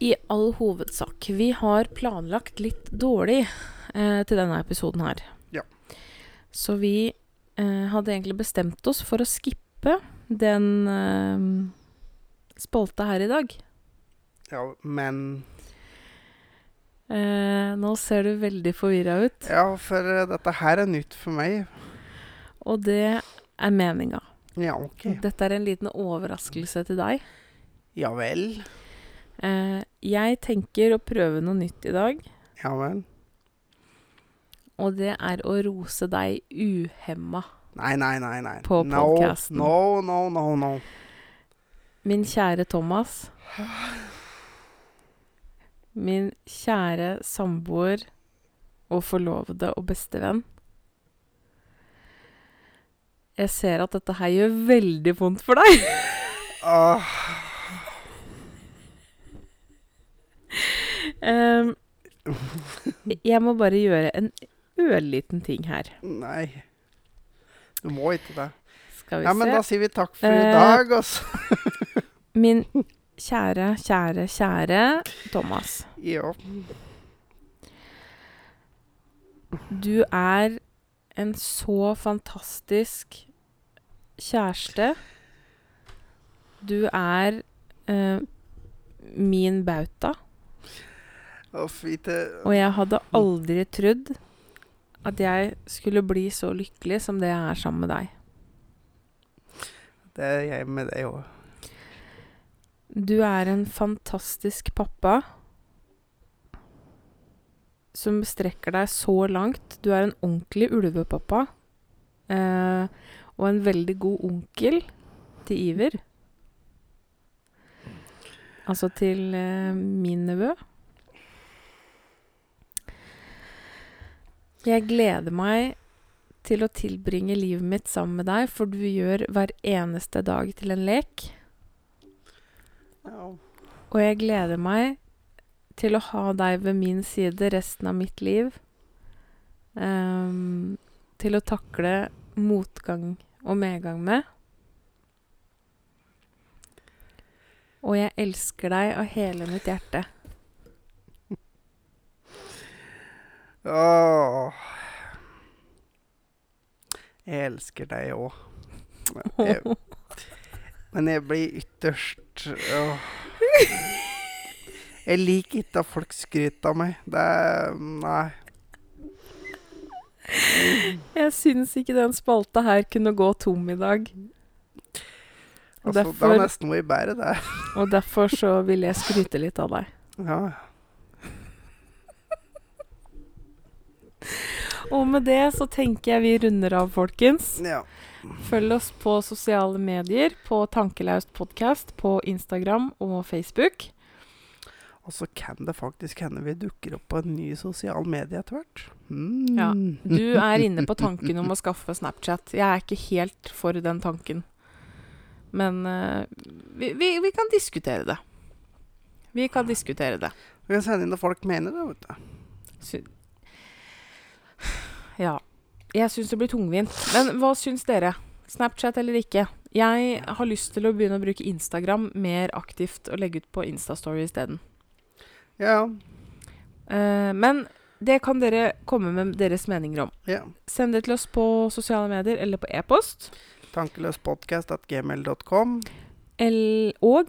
I all hovedsak. Vi har planlagt litt dårlig eh, til denne episoden her. Ja. Så vi eh, hadde egentlig bestemt oss for å skippe den eh, spalta her i dag. Ja, men Eh, nå ser du veldig forvirra ut, Ja, for eh, dette her er nytt for meg. og det er meninga. Ja, OK. Dette er en liten overraskelse til deg. Ja vel. Eh, jeg tenker å prøve noe nytt i dag, Ja vel. og det er å rose deg uhemma. Nei, nei, nei. nei. På no, podcasten. No, no, no, no. Min kjære Thomas. Min kjære samboer og forlovede og bestevenn. Jeg ser at dette her gjør veldig vondt for deg. Åh, <laughs> Em, jeg må bare gjøre en ørliten ting her. nei. Du må ikke det. Skal vi Ja, men da sier vi takk for i Eh, dag, altså. <laughs> Min kjære, kjære, kjære Thomas. Ja. Du er en så fantastisk kjæreste. Du er eh, min bauta. Og jeg hadde aldri trodd at jeg skulle bli så lykkelig som det jeg er sammen med deg. Det er jeg med deg òg. Du er en fantastisk pappa som strekker deg så langt. Du er en ordentlig ulvepappa. Eh, og en veldig god onkel til Iver. Altså til eh, min nevø. Jeg gleder meg til å tilbringe livet mitt sammen med deg, for du gjør hver eneste dag til en lek. Ja. Og jeg gleder meg til å ha deg ved min side resten av mitt liv. Um, til å takle motgang og medgang med. Og jeg elsker deg av hele mitt hjerte. Åh. Jeg elsker deg òg. <laughs> Men jeg blir ytterst åh. Jeg liker ikke at folk skryter av meg. Det er Nei. Jeg syns ikke den spalta her kunne gå tom i dag. Og Altså, det derfor, er nesten noe bedre, det. og derfor så vil jeg skryte litt av deg. Ja. <laughs> Og med det så tenker jeg vi runder av, folkens. ja. Følg oss på sosiale medier, på Tankelaust podkast, på Instagram og Facebook. Og så kan det faktisk hende vi dukker opp på en ny sosial medie etter hvert. Mm. Ja. Du er inne på tanken om å skaffe Snapchat. Jeg er ikke helt for den tanken. Men uh, vi, vi, vi kan diskutere det. Vi kan diskutere det. Vi kan sende inn det folk mener det, vet du. Ja. Jeg syns det blir tungvint. Men hva syns dere? Snapchat eller ikke? Jeg har lyst til å begynne å bruke Instagram mer aktivt og legge ut på Instastory isteden. Ja. Eh, men det kan dere komme med deres meninger om. ja. Send det til oss på sosiale medier eller på e-post. Tankeløspodkast.gmail.com. Og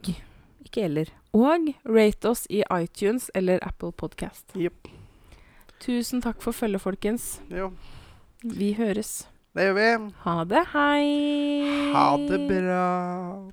ikke eller. Og rate oss i iTunes eller Apple Podcast. Jepp. Tusen takk for følget, folkens. Jo, Vi høres. det gjør vi. Ha det. Hei. Ha det bra.